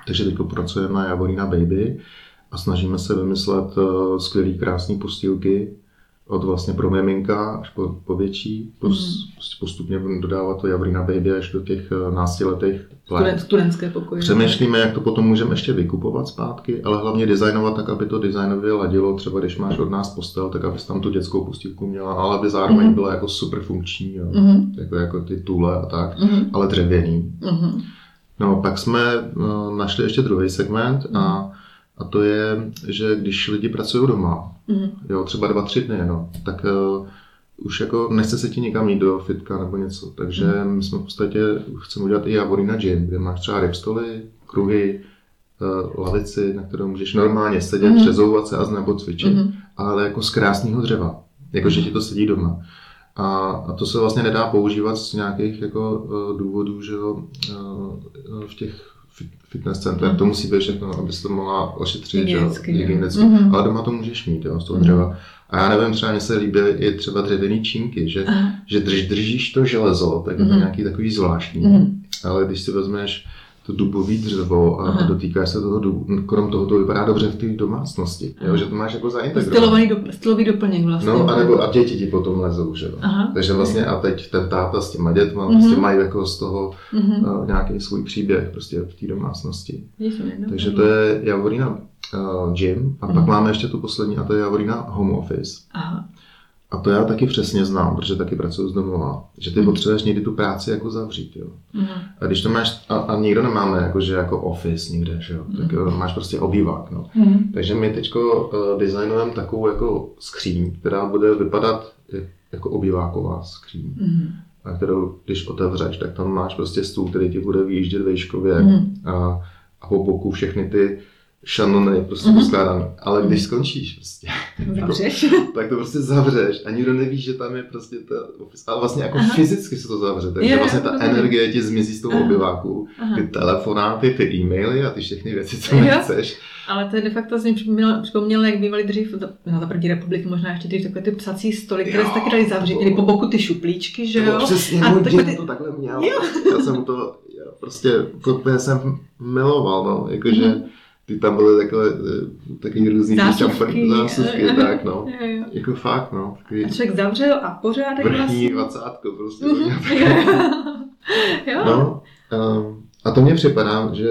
takže teď pracujeme na Javorina Baby a snažíme se vymyslet uh, skvělé, krásné postýlky, od vlastně pro miminka až po, po větší, mm. postupně dodávat to Javrina Baby až do těch eh, náctiletých let. Studentské pokoje. Přemýšlíme, jak to potom můžeme ještě vykupovat zpátky, ale hlavně designovat tak, aby to designově ladilo. Třeba když máš od nás postel, tak abys tam tu dětskou postýlku měla, ale aby zároveň mm. byla jako super funkční, jo. Mm. Jako, jako ty tule a tak, mm. ale dřevěný. Mm. No, pak jsme uh, našli ještě druhý segment a a to je, že když lidi pracují doma, mm. jo, třeba dva, tři dny, no, tak uh, už jako nechce se ti nikam jít do fitka nebo něco. Takže mm. my jsme v podstatě chceme udělat i Javorina Gym, kde máš třeba ripstoly, kruhy, uh, lavici, na kterou můžeš normálně sedět, mm. přezouvat se a nebo cvičit, mm. ale jako z krásného dřeva, jakože ti to sedí doma. A, a to se vlastně nedá používat z nějakých jako uh, důvodů, že jo, uh, v těch fitness center, mm. to musí být všechno, aby se to mohla ošetřit, hygienicky, hygienicky. Mm-hmm. ale doma to můžeš mít, jo, z toho dřeva. Mm. A já nevím, třeba mně se líbí i třeba dřevěný čínky, že, že drž, držíš to železo, tak je to mm. nějaký takový zvláštní. Mm. Ale když si vezmeš to dubový dřevo a Aha. dotýkáš se toho dubu. Krom toho to vypadá dobře v té domácnosti, jo, že to máš jako zaintegrovaný. do, stylový doplněk vlastně. No, anebo a děti ti potom lezou, že jo. Aha. Takže vlastně a teď ten táta s těma dětma mm-hmm. prostě mají jako z toho mm-hmm. uh, nějaký svůj příběh prostě v té domácnosti. Jsem Takže to je Javorina uh, gym a mm-hmm. pak máme ještě tu poslední a to je Javorina home office. Aha. A to já taky přesně znám, protože taky pracuji z domova, že ty mm. potřebuješ někdy tu práci jako zavřít, jo. Mm. A když to máš, a, a nikdo nemáme jako, že jako office nikde, že jo, mm. tak uh, máš prostě obývák, no. Mm. Takže my teďko uh, designujeme takovou jako skříň, která bude vypadat jako obýváková skříň. Mm. A kterou, když otevřeš, tak tam máš prostě stůl, který ti bude vyjíždět vejškově mm. a, a po boku všechny ty šanony prostě mm-hmm. Ale když skončíš prostě, zavřeš. tak to prostě zavřeš a nikdo neví, že tam je prostě ta office. Ale vlastně jako Aha. fyzicky se to zavře, takže je, vlastně ta je, energie ti zmizí z toho obyváku. Ty telefonáty, ty e-maily a ty všechny věci, co nechceš. Ale to je de facto jsem připomněl, jak bývaly dřív na za první republiky, možná ještě dřív takové ty psací stoly, které se taky dali zavřít, měly po boku ty šuplíčky, že jo? Přesně, a můj ty... to takhle měl. Jo. Já jsem to, já prostě, to jsem miloval, no, jakože mm-hmm ty tam byly takové, eh, takový různý zásuvky, zásuvky tak no. Jo, jo. Jako fakt, no. Takový a člověk zavřel a pořádek vrchní vlastně. dvacátko prostě. jo. No, um, a to mě připadá, že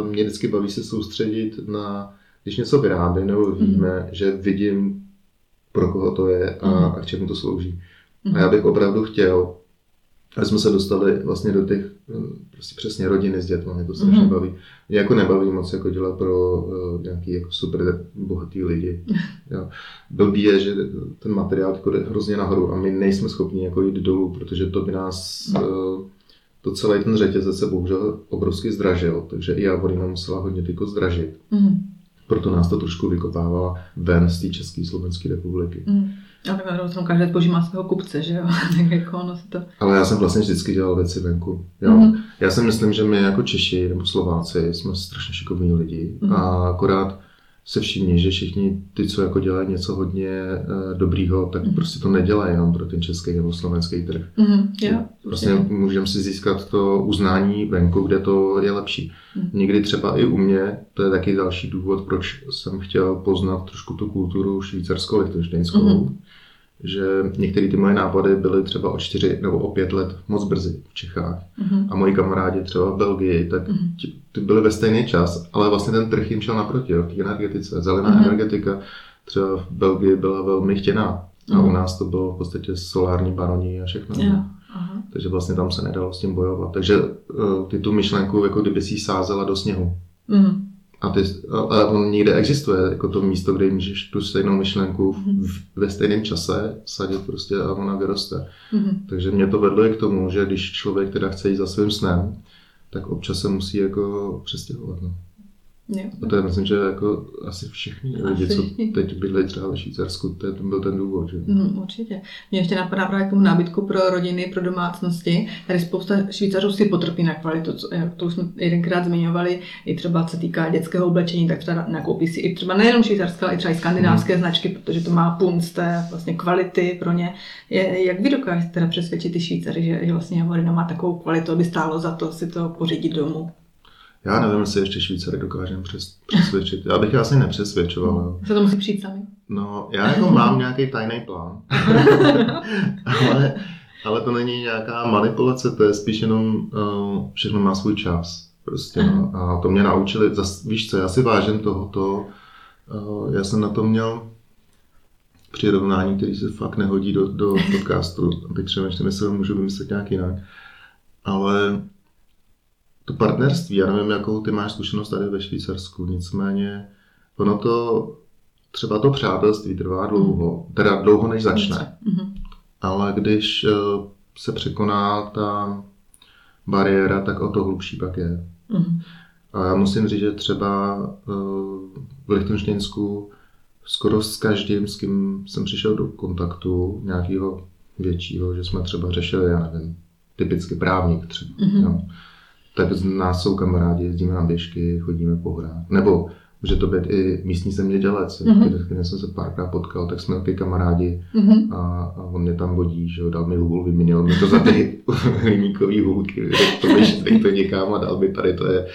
um, mě vždycky baví se soustředit na, když něco vyrábím nebo víme, mm. že vidím, pro koho to je a, mm. a k čemu to slouží. Mm. A já bych opravdu chtěl, aby jsme se dostali vlastně do těch prostě přesně rodiny s dětmi, mě to strašně mm-hmm. baví. Mě jako nebaví moc jako dělat pro uh, nějaký jako super bohatý lidi. Jo. Blbý je, že ten materiál jako jde hrozně nahoru a my nejsme schopni jako jít dolů, protože to by nás uh, to celý ten řetězec se bohužel obrovsky zdražil, takže i Javorina musela hodně tyko zdražit. Mm-hmm. Proto nás to trošku vykopávalo ven z té České Slovenské republiky. Mm. A tak na druhou každé zboží má svého kupce, že jo? tak jako ono se to... Ale já jsem vlastně vždycky dělal věci venku. Jo? Mm-hmm. Já si myslím, že my jako Češi nebo Slováci jsme strašně šikovní lidi mm-hmm. a akorát se všimni, že všichni ty, co jako dělají něco hodně uh, dobrýho, tak mm. prostě to nedělají jenom pro ten český nebo slovenský trh. Mm, jo, prostě yeah. můžeme si získat to uznání venku, kde to je lepší. Mm. Někdy třeba i u mě, to je taky další důvod, proč jsem chtěl poznat trošku tu kulturu švýcarsko-lichtenštejnskou. Mm že některé ty moje nápady byly třeba o čtyři nebo o pět let moc brzy v Čechách. Mm-hmm. A moji kamarádi třeba v Belgii, tak mm-hmm. ty byly ve stejný čas, ale vlastně ten trh jim šel naproti, jo, v energetice. Zelená mm-hmm. energetika třeba v Belgii byla velmi chtěná. A mm-hmm. u nás to bylo v podstatě solární baroní a všechno. Yeah. Aha. Takže vlastně tam se nedalo s tím bojovat. Takže uh, ty tu myšlenku, jako kdyby si sázela do sněhu. Mm. A, ty, a on někde existuje, jako to místo, kde můžeš tu stejnou myšlenku v, mhm. v, ve stejném čase sadit prostě a ona vyroste. Mm-hmm. Takže mě to vedlo i k tomu, že když člověk teda chce jít za svým snem, tak občas se musí jako přestěhovat. No. Jo. A to je myslím, že jako asi všichni lidi, co teď bydlejí třeba ve Švýcarsku, to, je, to byl ten důvod. Že? Mm, určitě. Mě ještě napadá právě k tomu nábytku pro rodiny, pro domácnosti. Tady spousta Švýcarů si potrpí na kvalitu, to už jsme jedenkrát zmiňovali, i třeba co týká dětského oblečení, tak třeba nakoupí si i třeba nejenom švýcarské, ale i třeba i skandinávské mm. značky, protože to má punc té vlastně kvality pro ně. Je, jak vy dokážete teda přesvědčit ty Švýcary, že, že vlastně Javorina má takovou kvalitu, aby stálo za to si to pořídit domů? Já nevím, jestli ještě Švýcary dokážeme přes, přesvědčit. Já bych je asi nepřesvědčoval. Jo. Se to musí přijít sami? No, já jako mám nějaký tajný plán. ale, ale to není nějaká manipulace, to je spíš jenom, uh, všechno má svůj čas. Prostě, no. A to mě naučili, zas, víš co, já si vážím tohoto, uh, já jsem na to měl přirovnání, který se fakt nehodí do, do podcastu. Teď přemýšlím, jestli můžu vymyslet nějak jinak. Ale to partnerství, já nevím, jakou ty máš zkušenost tady ve Švýcarsku, nicméně ono to, třeba to přátelství trvá dlouho, teda dlouho než začne, mm-hmm. ale když eh, se překoná ta bariéra, tak o to hlubší pak je. Mm-hmm. A já musím říct, že třeba eh, v Lichtensteinsku skoro s každým, s kým jsem přišel do kontaktu nějakého většího, že jsme třeba řešili, já nevím, typicky právník třeba. Mm-hmm. No tak z nás jsou kamarádi, jezdíme na běžky, chodíme pohrát. Nebo může to být i místní zemědělec, mm-hmm. když jsem se párkrát potkal, tak jsme taky kamarádi mm-hmm. a, a, on mě tam vodí, že jo, dal mi hůl, vyměnil mi to za ty hliníkový hůlky, to běž to někam a dal mi tady, to je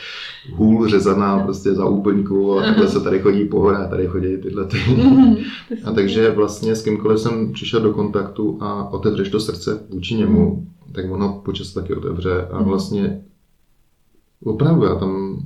hůl řezaná prostě za úplňku a takhle se tady chodí pohrát, tady chodí tyhle ty. Mm-hmm. a takže vlastně s kýmkoliv jsem přišel do kontaktu a otevřeš to srdce vůči němu, tak ono počas taky otevře a mhm. vlastně Opravdu, já tam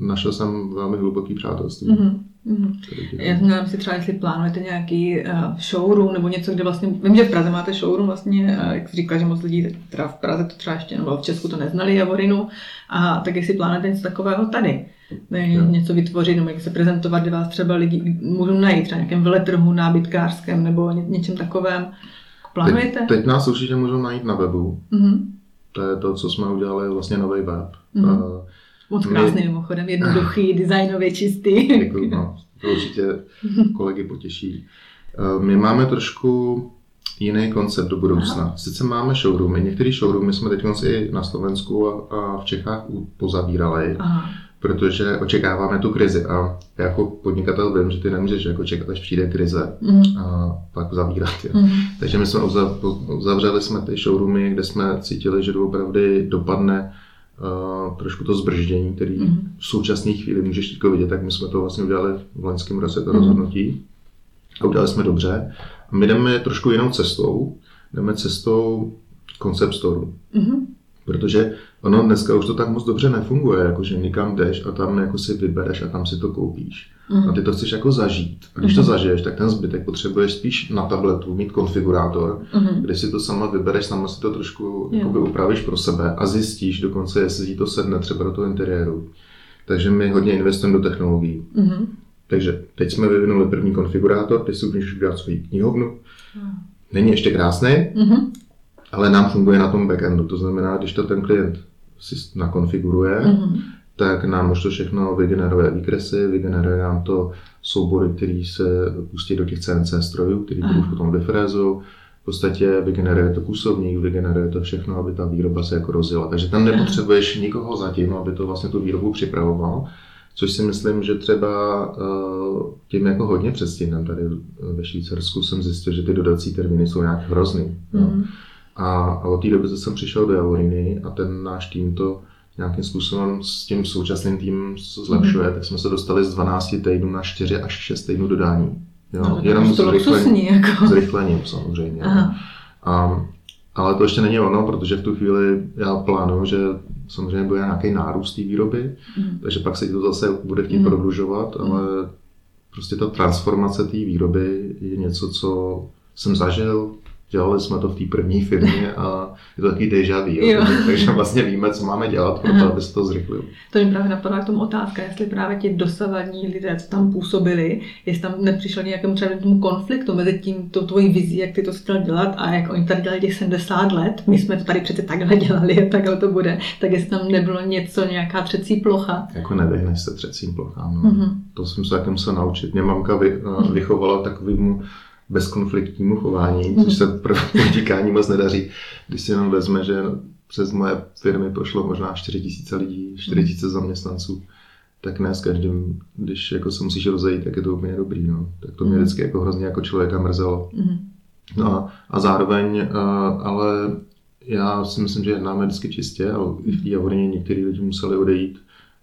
našel jsem velmi hluboký přátelství. Mm-hmm. Mm. Já jsem si třeba, jestli plánujete nějaký uh, showroom nebo něco, kde vlastně, vím, že v Praze máte showroom vlastně, uh, jak jsi říkala, že moc lidí teda v Praze to třeba ještě, nebo v Česku to neznali Javorinu, a tak jestli plánujete něco takového tady, ne, něco vytvořit, nebo jak se prezentovat, kde vás třeba lidi můžou najít, třeba nějakém veletrhu, nábytkářském nebo ně, něčem takovém. Plánujete? Teď, teď nás určitě můžou najít na webu. Mm-hmm. To je to, co jsme udělali, vlastně nový web. Mm-hmm. Moc krásný My... mimochodem, jednoduchý, designově čistý. Děkuji, no, to určitě kolegy potěší. My máme trošku jiný koncept do budoucna. Aha. Sice máme showroomy, některé showroomy jsme teď i na Slovensku a, v Čechách pozavírali, Aha. Protože očekáváme tu krizi a jako podnikatel vím, že ty nemůžeš jako čekat, až přijde krize mm. a pak zavírat je. Mm. Takže my jsme uzavřeli jsme ty showroomy, kde jsme cítili, že opravdu dopadne uh, trošku to zbrždění, který mm. v současné chvíli můžeš teď vidět, tak my jsme to vlastně udělali v loňském roce, to mm. rozhodnutí. A udělali jsme dobře. A my jdeme trošku jinou cestou. Jdeme cestou concept store. Mm-hmm. Protože ono dneska už to tak moc dobře nefunguje, jako že někam jdeš a tam jako si vybereš a tam si to koupíš. Mm. A ty to chceš jako zažít. A když mm. to zažiješ, tak ten zbytek potřebuješ spíš na tabletu mít konfigurátor, mm. kde si to sama vybereš, sama si to trošku jakoby upravíš pro sebe a zjistíš dokonce, jestli ti to sedne třeba do toho interiéru. Takže my hodně investujeme do technologií. Mm. Takže teď jsme vyvinuli první konfigurátor, teď si můžeš udělat svoji knihovnu. Hmm. Není ještě krásný, mm-hmm. Ale nám funguje na tom backendu. To znamená, když to ten klient si nakonfiguruje, mm-hmm. tak nám už to všechno vygeneruje výkresy, vygeneruje nám to soubory, které se pustí do těch CNC strojů, které už potom vyfrézou. V podstatě vygeneruje to kusovník, vygeneruje to všechno, aby ta výroba se jako rozjela. Takže tam nepotřebuješ nikoho zatím, aby to vlastně tu výrobu připravoval Což si myslím, že třeba uh, tím jako hodně přestihnem tady ve Švýcarsku jsem zjistil, že ty dodací termíny jsou nějak hrozný. Mm. No. Mhm. A, a od té doby jsem přišel do Javoriny a ten náš tým to nějakým způsobem s tím současným týmem zlepšuje, mm. tak jsme se dostali z 12 týdnů na 4 až 6 týdnů dodání. Jo? No, Jenom zrychlením, jako. zrychlením samozřejmě. Aha. A, ale to ještě není ono, protože v tu chvíli já plánuju, že samozřejmě bude nějaký nárůst té výroby, mm. takže pak se to zase bude chtít mm. prodlužovat, ale prostě ta transformace té výroby je něco, co jsem zažil, dělali jsme to v té první firmě a je to takový deja vu, jo. takže vlastně víme, co máme dělat pro to, aby se to zrychlilo. To mi právě napadla k tomu otázka, jestli právě ti dosavadní lidé, co tam působili, jestli tam nepřišlo nějakému třeba tomu konfliktu mezi tím, to tvojí vizí, jak ty to chtěl dělat a jak oni tady dělali těch 70 let, my jsme to tady přece takhle dělali a takhle to bude, tak jestli tam nebylo něco, nějaká třecí plocha. Jako nevyhneš se třecím plochám, no. mm-hmm. to jsem se taky musel naučit. Mě mamka vy, mm-hmm. vychovala takovým bezkonfliktnímu chování, což se pro podnikání moc nedaří. Když si jenom vezme, že přes moje firmy prošlo možná 4 tisíce lidí, 4 tisíce zaměstnanců, tak ne s každým, když jako se musíš rozejít, tak je to úplně dobrý. No. Tak to mě mm. vždycky jako hrozně jako člověka mrzelo. No a, a zároveň, uh, ale já si myslím, že jednáme vždycky čistě a i v té některý lidi museli odejít,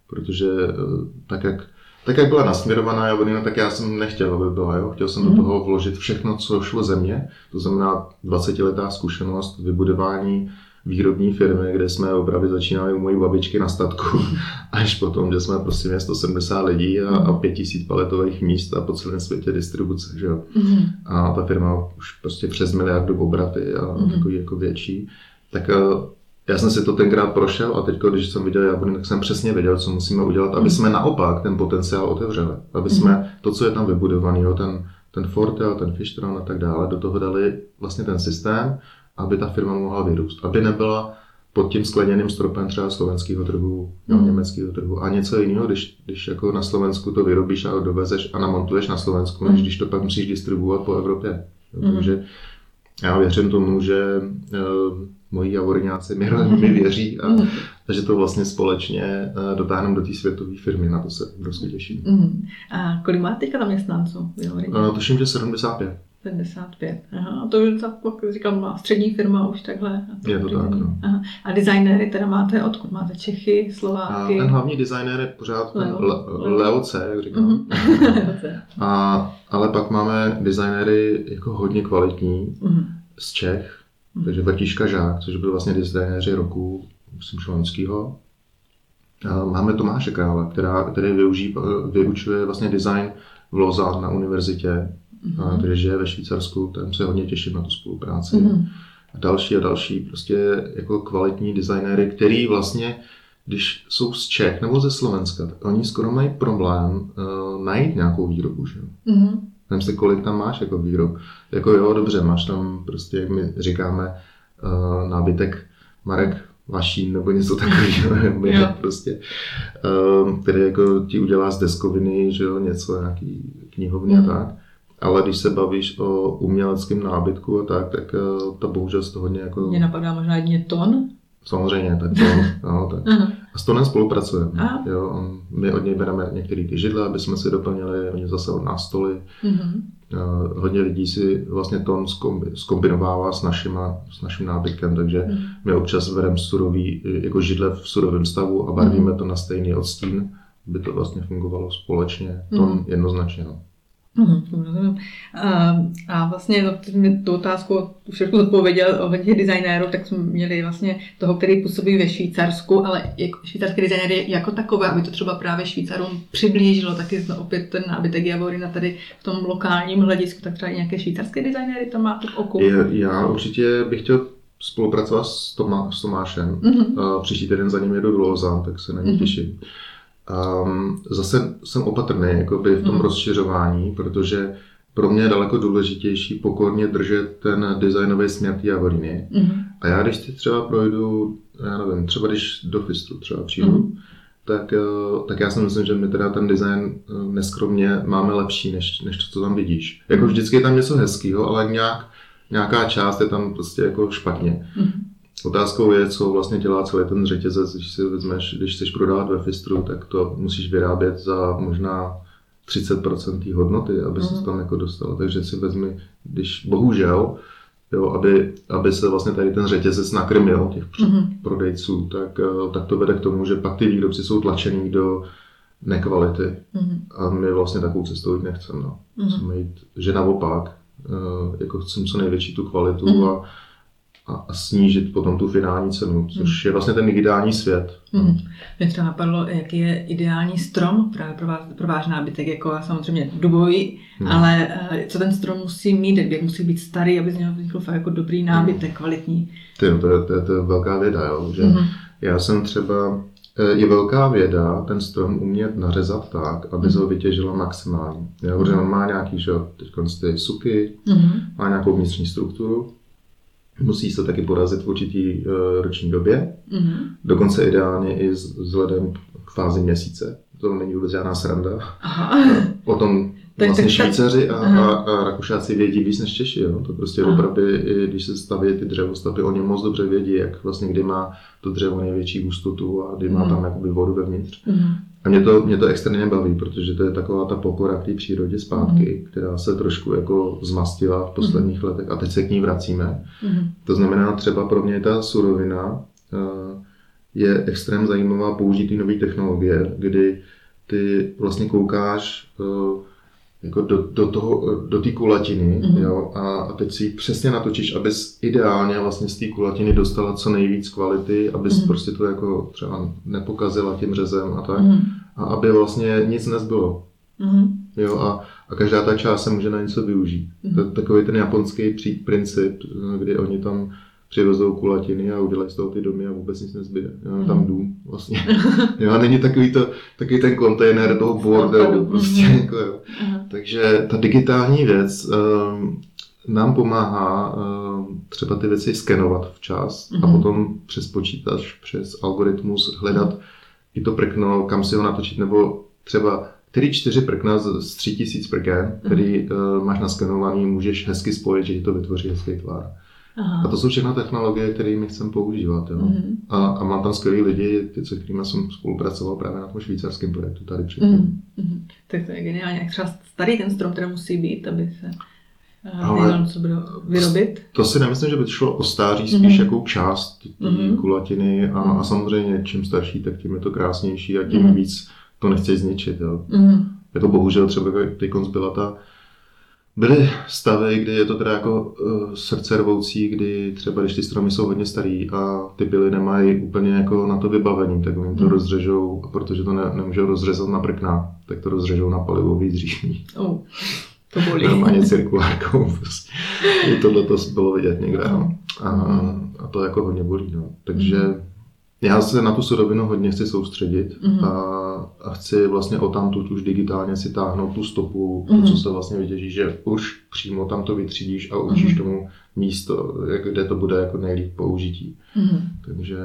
protože uh, tak jak tak jak byla nasměrovaná Javorina, tak já jsem nechtěl, aby byla. Jo? Chtěl jsem mm. do mhm. toho vložit všechno, co šlo ze mě. To znamená 20-letá zkušenost vybudování výrobní firmy, kde jsme opravdu začínali u mojí babičky na statku, až potom, že jsme prostě 170 lidí a, a 5000 mhm. paletových míst a po celém světě distribuce. Že jo? Mm. A ta firma už prostě přes miliardu obraty a mm. takový jako větší. Tak eh, já jsem si to tenkrát prošel a teď, když jsem viděl Jablony, tak jsem přesně věděl, co musíme udělat, aby jsme naopak ten potenciál otevřeli. Aby jsme mhm. to, co je tam vybudovaný, ten, ten Fortel, ten Fishtron a tak dále, do toho dali vlastně ten systém, aby ta firma mohla vyrůst. Aby nebyla pod tím skleněným stropem třeba slovenského trhu, mm. německého trhu. A něco jiného, když, když jako na Slovensku to vyrobíš a dovezeš a namontuješ na Slovensku, mm. než když to pak musíš distribuovat po Evropě. Mm. Takže já věřím tomu, že uh, moji javorňáci mi, mi věří a, mm. a že to vlastně společně uh, dotáhneme do té světové firmy. Na to se prostě těším. Mm. A kolik máte teďka zaměstnanců? Uh, tuším, že 75. 75. Aha, a to už říkám, má střední firma už takhle. Je to tak, no. Aha. A designéry teda máte odkud? Máte Čechy, Slováky? A ten hlavní designér je pořád Leo, Leo. Leo C, jak říkám. Mm-hmm. a, ale pak máme designéry jako hodně kvalitní mm-hmm. z Čech, mm-hmm. takže Vatíška Žák, což byl vlastně designéři roku, myslím, šloňského. Máme Tomáše Krále, která, který využí, vyučuje vlastně design v Lausanne na univerzitě mm-hmm. takže žije ve Švýcarsku, tam se hodně těším na tu spolupráci. Mm-hmm. A další a další prostě jako kvalitní designéry, který vlastně, když jsou z Čech nebo ze Slovenska, tak oni skoro mají problém uh, najít nějakou výrobu, že Mm-hmm. Vem si, kolik tam máš jako výrob. Jako jo, dobře, máš tam prostě, jak my říkáme, uh, nábytek Marek vašín nebo něco takového, prostě, um, který jako ti udělá z deskoviny, že jo, něco, nějaký knihovny mm. a tak. Ale když se bavíš o uměleckém nábytku a tak, tak uh, to bohužel z toho hodně jako... Mně napadá možná jedině ton. Samozřejmě, tak to, no, tak. A s Tonem spolupracujeme. Jo, my od něj bereme některé ty židle, aby jsme si doplnili, oni zase od nás stoly. Mm-hmm. Uh, hodně lidí si vlastně Ton zkombinovává s, našima, s naším nábytkem, takže mm. my občas bereme surový, jako židle v surovém stavu a barvíme mm. to na stejný odstín, aby to vlastně fungovalo společně. Ton mm. jednoznačně. No. Mm, A, a vlastně mi tu otázku všechno odpověděl o těch designérů, tak jsme měli vlastně toho, který působí ve Švýcarsku, ale jako švýcarský designér je jako takové, aby to třeba právě Švýcarům přiblížilo, taky opět ten nábytek Javorina tady v tom lokálním hledisku, tak třeba i nějaké švýcarské designéry to má v oku. Já určitě bych chtěl spolupracovat s, Tomá, s Tomášem. Mm-hmm. Příští týden za ním jedu do Lozán, tak se na ně mm-hmm. těším. Um, zase jsem opatrný jakoby v tom mm. rozšiřování, protože pro mě je daleko důležitější pokorně držet ten designový směr té Avoriny. Mm. A já když si třeba projdu, já nevím, třeba když do Fistru třeba přijdu, mm. tak, eh, tak já si myslím, že my teda ten design eh, neskromně máme lepší, než, než to, co tam vidíš. Jako mhm. vždycky je tam něco hezkého, ale nějak, nějaká část je tam prostě jako špatně. Mm. Otázkou je, co vlastně dělá celý ten řetězec, když si vezmeš, když chceš prodávat ve Fistru, tak to musíš vyrábět za možná 30% té hodnoty, aby se mm. tam jako dostalo. Takže si vezmi, když bohužel, jo, aby, aby se vlastně tady ten řetězec nakrmil těch mm. prodejců, tak, eh, tak to vede k tomu, že pak ty výrobci jsou tlačený do nekvality. Mm. A my vlastně takovou cestou jít nechceme. No. Mm. Chceme jít, že naopak, eh, jako chceme co největší tu kvalitu mm. a a, a snížit potom tu finální cenu, což je vlastně ten digitální svět. Mm. Mě třeba napadlo, jaký je ideální strom právě pro, vás, pro váš nábytek, jako samozřejmě dubový, mm. ale eh, co ten strom musí mít, jak musí být starý, aby z něho vznikl fakt jako dobrý nábytek, mm. kvalitní. Ty, no, to, je, to, je, to je velká věda, jo, že mm. já jsem třeba eh, je velká věda ten strom umět nařezat tak, aby se ho vytěžilo maximálně. Protože on má nějaký, že teď ty suky, mm má nějakou vnitřní strukturu musí se taky porazit v určitý uh, roční době, mm-hmm. dokonce ideálně i vzhledem k fázi měsíce. To není vůbec žádná sranda. Aha. Potom vlastně tak, Švýcaři a, a, a Rakušáci vědí víc než Češi. Jo? To prostě Aha. opravdu, i když se staví ty dřevostavby, oni moc dobře vědí, jak vlastně kdy má to dřevo největší hustotu a kdy má mm. tam jakoby vodu vevnitř. Mm. A mě to, mě to extrémně baví, protože to je taková ta pokora k té přírodě zpátky, mm. která se trošku jako zmastila v posledních mm. letech a teď se k ní vracíme. Mm. To znamená třeba pro mě ta surovina uh, je extrém zajímavá použít nové technologie, kdy ty vlastně koukáš uh, jako do, do, toho, do té kulatiny mm-hmm. jo, a, a teď si ji přesně natočíš, abys ideálně vlastně z té kulatiny dostala co nejvíc kvality, abys mm-hmm. prostě to jako třeba nepokazila tím řezem a tak mm-hmm. a aby vlastně nic nezbylo. Mm-hmm. Jo, a, a každá ta část se může na něco využít. Mm-hmm. To je takový ten japonský princip, kdy oni tam přivezou kulatiny a udělají z toho ty domy a vůbec nic nezbyde. Jo, mm. tam dům vlastně. jo, a není takový, to, takový ten kontejner toho bordelu. Prostě, mm. jako, jo. Takže ta digitální věc um, nám pomáhá um, třeba ty věci skenovat včas mm. a potom přes počítač, přes algoritmus hledat i to prkno, kam si ho natočit, nebo třeba který čtyři prkna z, z tří tisíc prken, který uh, máš naskenovaný, můžeš hezky spojit, že ti to vytvoří hezký tvar. Aha. A to jsou všechno technologie, které my chceme používat. Jo? Mm-hmm. A, a mám tam skvělý lidi, ty, se kterými jsem spolupracoval právě na tom švýcarském projektu tady předtím. Mm-hmm. Tak to je geniálně. Jak třeba starý ten strom teda musí být, aby se eh, Ale co bude vyrobit? To si nemyslím, že by to šlo o stáří, spíš mm-hmm. jakou část té mm-hmm. kulatiny a, mm-hmm. a mhm. samozřejmě čím starší, tak tím je to krásnější a tím mm-hmm. víc to nechceš zničit. Jo. Mm-hmm. Je to bohužel třeba teď byla ta Byly stavy, kdy je to teda jako uh, srdce rvoucí, kdy třeba když ty stromy jsou hodně starý a ty byly nemají úplně jako na to vybavení, tak oni to mm. rozřežou, protože to ne, nemůžou rozřezat na prkna, tak to rozřežou na palivový dříví. Oh, to bolí. Normálně cirkulárkou. Prostě. Tohle to bylo vidět někde. No. A, a to jako hodně bolí. No. Takže mm. Já se na tu surovinu hodně chci soustředit mm-hmm. a, a chci vlastně o tamtud už digitálně si táhnout tu stopu, mm-hmm. to, co mhm. se vlastně vytěží, že už přímo tam to vytřídíš a určíš mm-hmm. tomu místo, jak, kde to bude jako nejlíp použití. Mm-hmm. Takže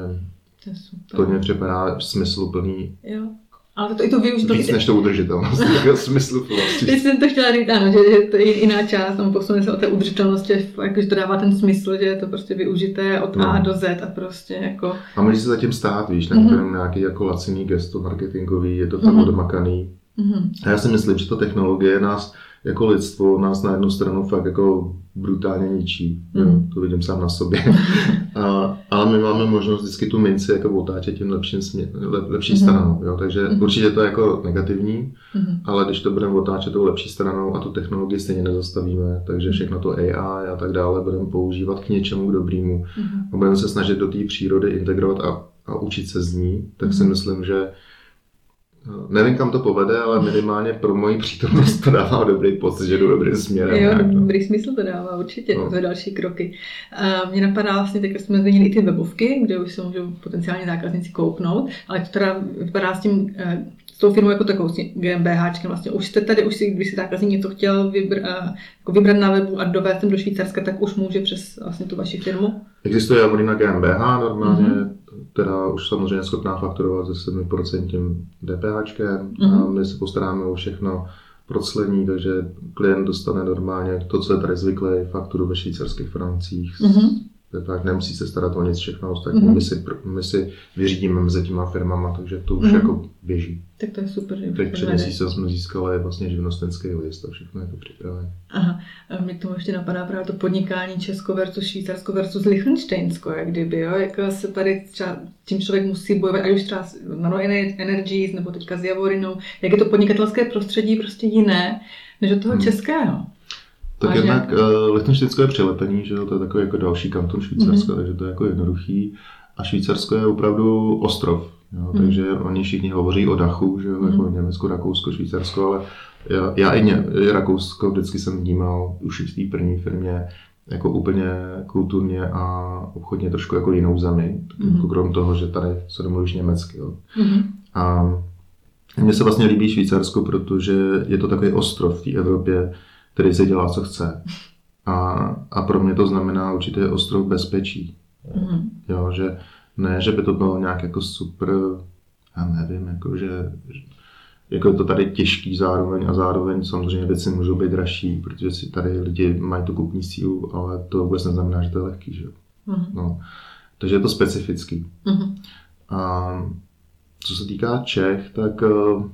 To, to mě připadá smysluplný. Jo. Ale to, i to využít. Víc než to udržitelnost, jako smysl vlastně. Teď jsem to chtěla říct, ano, že, že to je jiná část, tam posune se o té udržitelnosti, jakože to dává ten smysl, že je to prostě využité od no. A do Z a prostě jako... A může se zatím stát, víš, není mm-hmm. to nějaký jako laciný gesto marketingový, je to tam mm-hmm. odmakaný. Mm-hmm. A já si myslím, že to technologie nás jako lidstvo nás na jednu stranu fakt jako brutálně ničí. Mm. Jo, to vidím sám na sobě. a, ale my máme možnost vždycky tu minci jako otáčet tím lepším smě, lep, lepší mm. stranou. Jo, takže mm. určitě to je jako negativní, mm. ale když to budeme otáčet tou lepší stranou a tu technologii stejně nezastavíme, takže všechno to AI a tak dále budeme používat k něčemu k dobrému. Mm. A budeme se snažit do té přírody integrovat a, a učit se z ní, tak mm. si myslím, že Nevím, kam to povede, ale minimálně pro moji přítomnost to dává dobrý pocit, že jdu dobrým směrem. Jo, nějak, no. dobrý smysl to dává, určitě, no. to je další kroky. A mě napadá vlastně, teď jsme změnili i ty webovky, kde už se můžou potenciálně zákazníci kouknout, ale to teda vypadá s tím eh, s tou firmou jako takovou, s GmbH, vlastně už jste tady, už si, když si zákazník něco chtěl vybr, eh, jako vybrat na webu a dovést do Švýcarska, tak už může přes vlastně tu vaši firmu? Existuje na GmbH normálně, mm-hmm která už samozřejmě schopná fakturovat se 7% DPH mm-hmm. a mhm. my se postaráme o všechno proclení, takže klient dostane normálně to, co je tady zvyklé, fakturu ve švýcarských francích, mm-hmm tak nemusí se starat o nic všechno ostatní. Mm-hmm. My, si, my si vyřídíme mezi těma firmama, takže to už mm-hmm. jako běží. Tak to je super. Teď před měsícem jsme získali vlastně živnostenský list a všechno je to připravené. Aha, a mě k tomu ještě napadá právě to podnikání Česko versus Švýcarsko versus Liechtensteinsko, jak kdyby, jo, jak se tady třeba, tím člověk musí bojovat, ať už třeba Nano Energies nebo teďka s Javorinou, jak je to podnikatelské prostředí prostě jiné než od toho hmm. českého. Tak jednak uh, Lichtenštejnsko je přilepený, že to je takový jako další kanton Švýcarska, mm-hmm. takže to je jako jednoduchý. A Švýcarsko je opravdu ostrov, jo, mm-hmm. takže oni všichni hovoří o dachu, že jo, mm-hmm. jako Německo, Rakousko, Švýcarsko, ale já, já i, ně, i Rakousko vždycky jsem vnímal už v té první firmě jako úplně kulturně a obchodně trošku jako jinou zemi, mm-hmm. jako krom toho, že tady se domluvíš německy. Jo. Mm-hmm. A mně se vlastně líbí Švýcarsko, protože je to takový ostrov v té Evropě, který se dělá, co chce. A, a pro mě to znamená určitý ostrov bezpečí. Mm-hmm. Jo, že ne, že by to bylo nějak jako super, já nevím, jako že jako je to tady těžký zároveň a zároveň samozřejmě věci můžou být dražší, protože si tady lidi mají tu kupní sílu, ale to vůbec neznamená, že to je lehký, že? Mm-hmm. No. Takže je to specifický. Mm-hmm. A co se týká Čech, tak uh,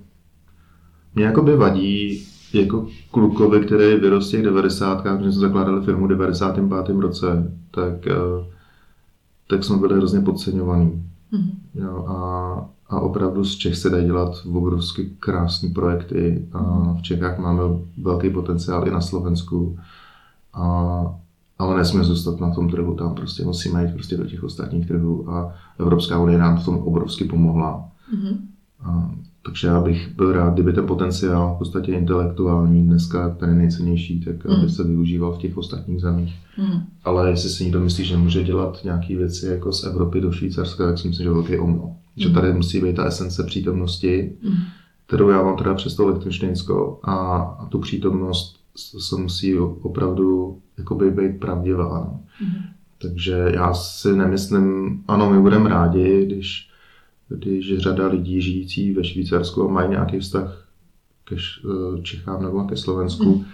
mě jakoby vadí jako klukovi, který vyrostl v 90. když jsme zakládali firmu v 95. roce, tak, eh, tak jsme byli hrozně podceňovaní. Mm-hmm. Jo, a, a opravdu z Čech se dají dělat obrovsky krásné projekty. A v Čechách máme velký potenciál i na Slovensku. A, ale nesmíme zůstat na tom trhu, tam prostě musíme jít prostě do těch ostatních trhů a Evropská unie nám v tom obrovsky pomohla. Mm-hmm. A, takže já bych byl rád, kdyby ten potenciál v podstatě intelektuální dneska ten je nejcennější, tak mm. aby se využíval v těch ostatních zemích. Mm. Ale jestli si někdo myslí, že může dělat nějaké věci jako z Evropy do Švýcarska, tak si myslím, že velký omyl. Mm. Že tady musí být ta esence přítomnosti, mm. kterou já mám teda přes to Lichtensteinsko a, a tu přítomnost se musí opravdu jakoby být pravdivá. Mm. Takže já si nemyslím, ano, my budeme rádi, když když řada lidí žijící ve Švýcarsku mají nějaký vztah ke eh, Čechám nebo ke Slovensku, mm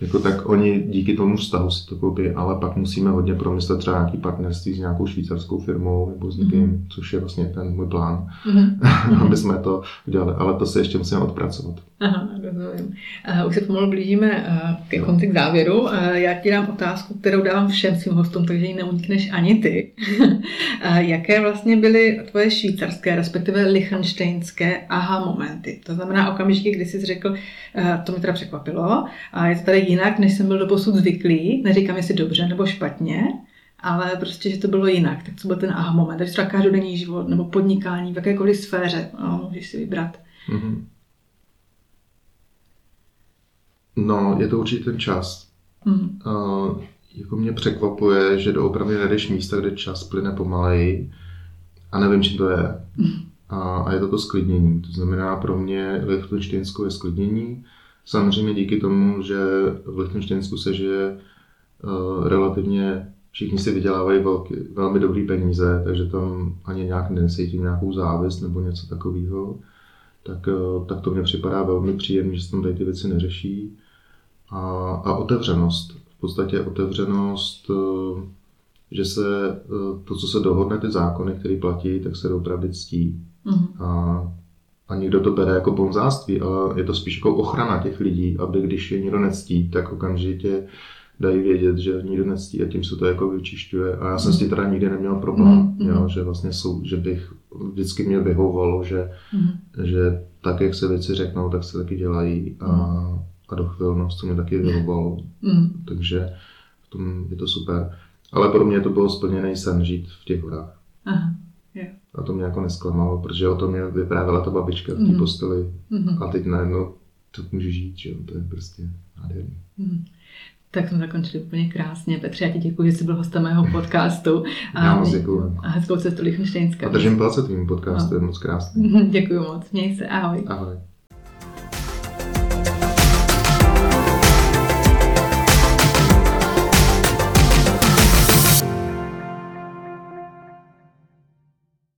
jako tak oni díky tomu vztahu si to koupí, ale pak musíme hodně promyslet třeba nějaký partnerství s nějakou švýcarskou firmou nebo s někým, mm. což je vlastně ten můj plán, mm. aby jsme to udělali, ale to se ještě musíme odpracovat. Aha, rozumím. Uh, už se pomalu blížíme uh, ke konci k závěru. Uh, já ti dám otázku, kterou dávám všem svým hostům, takže ji neunikneš ani ty. jaké vlastně byly tvoje švýcarské, respektive lichtensteinské aha momenty? To znamená okamžiky, kdy jsi řekl, to mi teda překvapilo, a je to tady jinak, než jsem byl do posud zvyklý. Neříkám, jestli dobře nebo špatně, ale prostě, že to bylo jinak. Tak co byl ten aha moment? Takže třeba každodenní život nebo podnikání v jakékoliv sféře, no, můžeš si vybrat. Mm-hmm. No, je to určitě ten čas. Mm. Uh, jako mě překvapuje, že doopravdy nejdeš místa, kde čas plyne pomaleji a nevím, čím to je. Mm. A, a je to to sklidnění. To znamená, pro mě Lichtensteinsko je sklidnění, Samozřejmě díky tomu, že v Lichtensteinsku se žije uh, relativně všichni si vydělávají velký, velmi dobrý peníze, takže tam ani nějak necítím nějakou závist nebo něco takového. Tak, eh, tak to mně připadá velmi příjemné, že se tam tady ty věci neřeší. A, a otevřenost. V podstatě otevřenost, eh, že se eh, to, co se dohodne, ty zákony, které platí, tak se opravdu ctí. Mm-hmm. A, a někdo to bere jako bonzáctví, ale je to spíš jako ochrana těch lidí, aby když je někdo nectí, tak okamžitě dají vědět, že nikdo nectí a tím se to jako vyčišťuje. A já jsem s tím teda nikdy neměl problém, mm-hmm. jo, že vlastně jsou, že bych vždycky mě vyhovovalo, že, mm-hmm. že tak, jak se věci řeknou, tak se taky dělají a, mm. a dochvilnost to mě taky vyhovovalo. Mm. Takže v tom je to super. Ale pro mě to bylo splněný sen žít v těch horách. Aha. Yeah. A to mě jako nesklamalo, protože o tom mě vyprávěla ta babička v té mm. posteli. Mm. A teď najednou to může žít, že jo, to je prostě nádherný. Mm. Tak jsme zakončili úplně krásně. Petře, já ti děkuji, že jsi byl hostem mého podcastu. A, já moc děkuji. A hezkou cestu Lichtensteinska. A držím palce tvým podcastu, no. je moc krásný. děkuji moc, měj se, ahoj. Ahoj.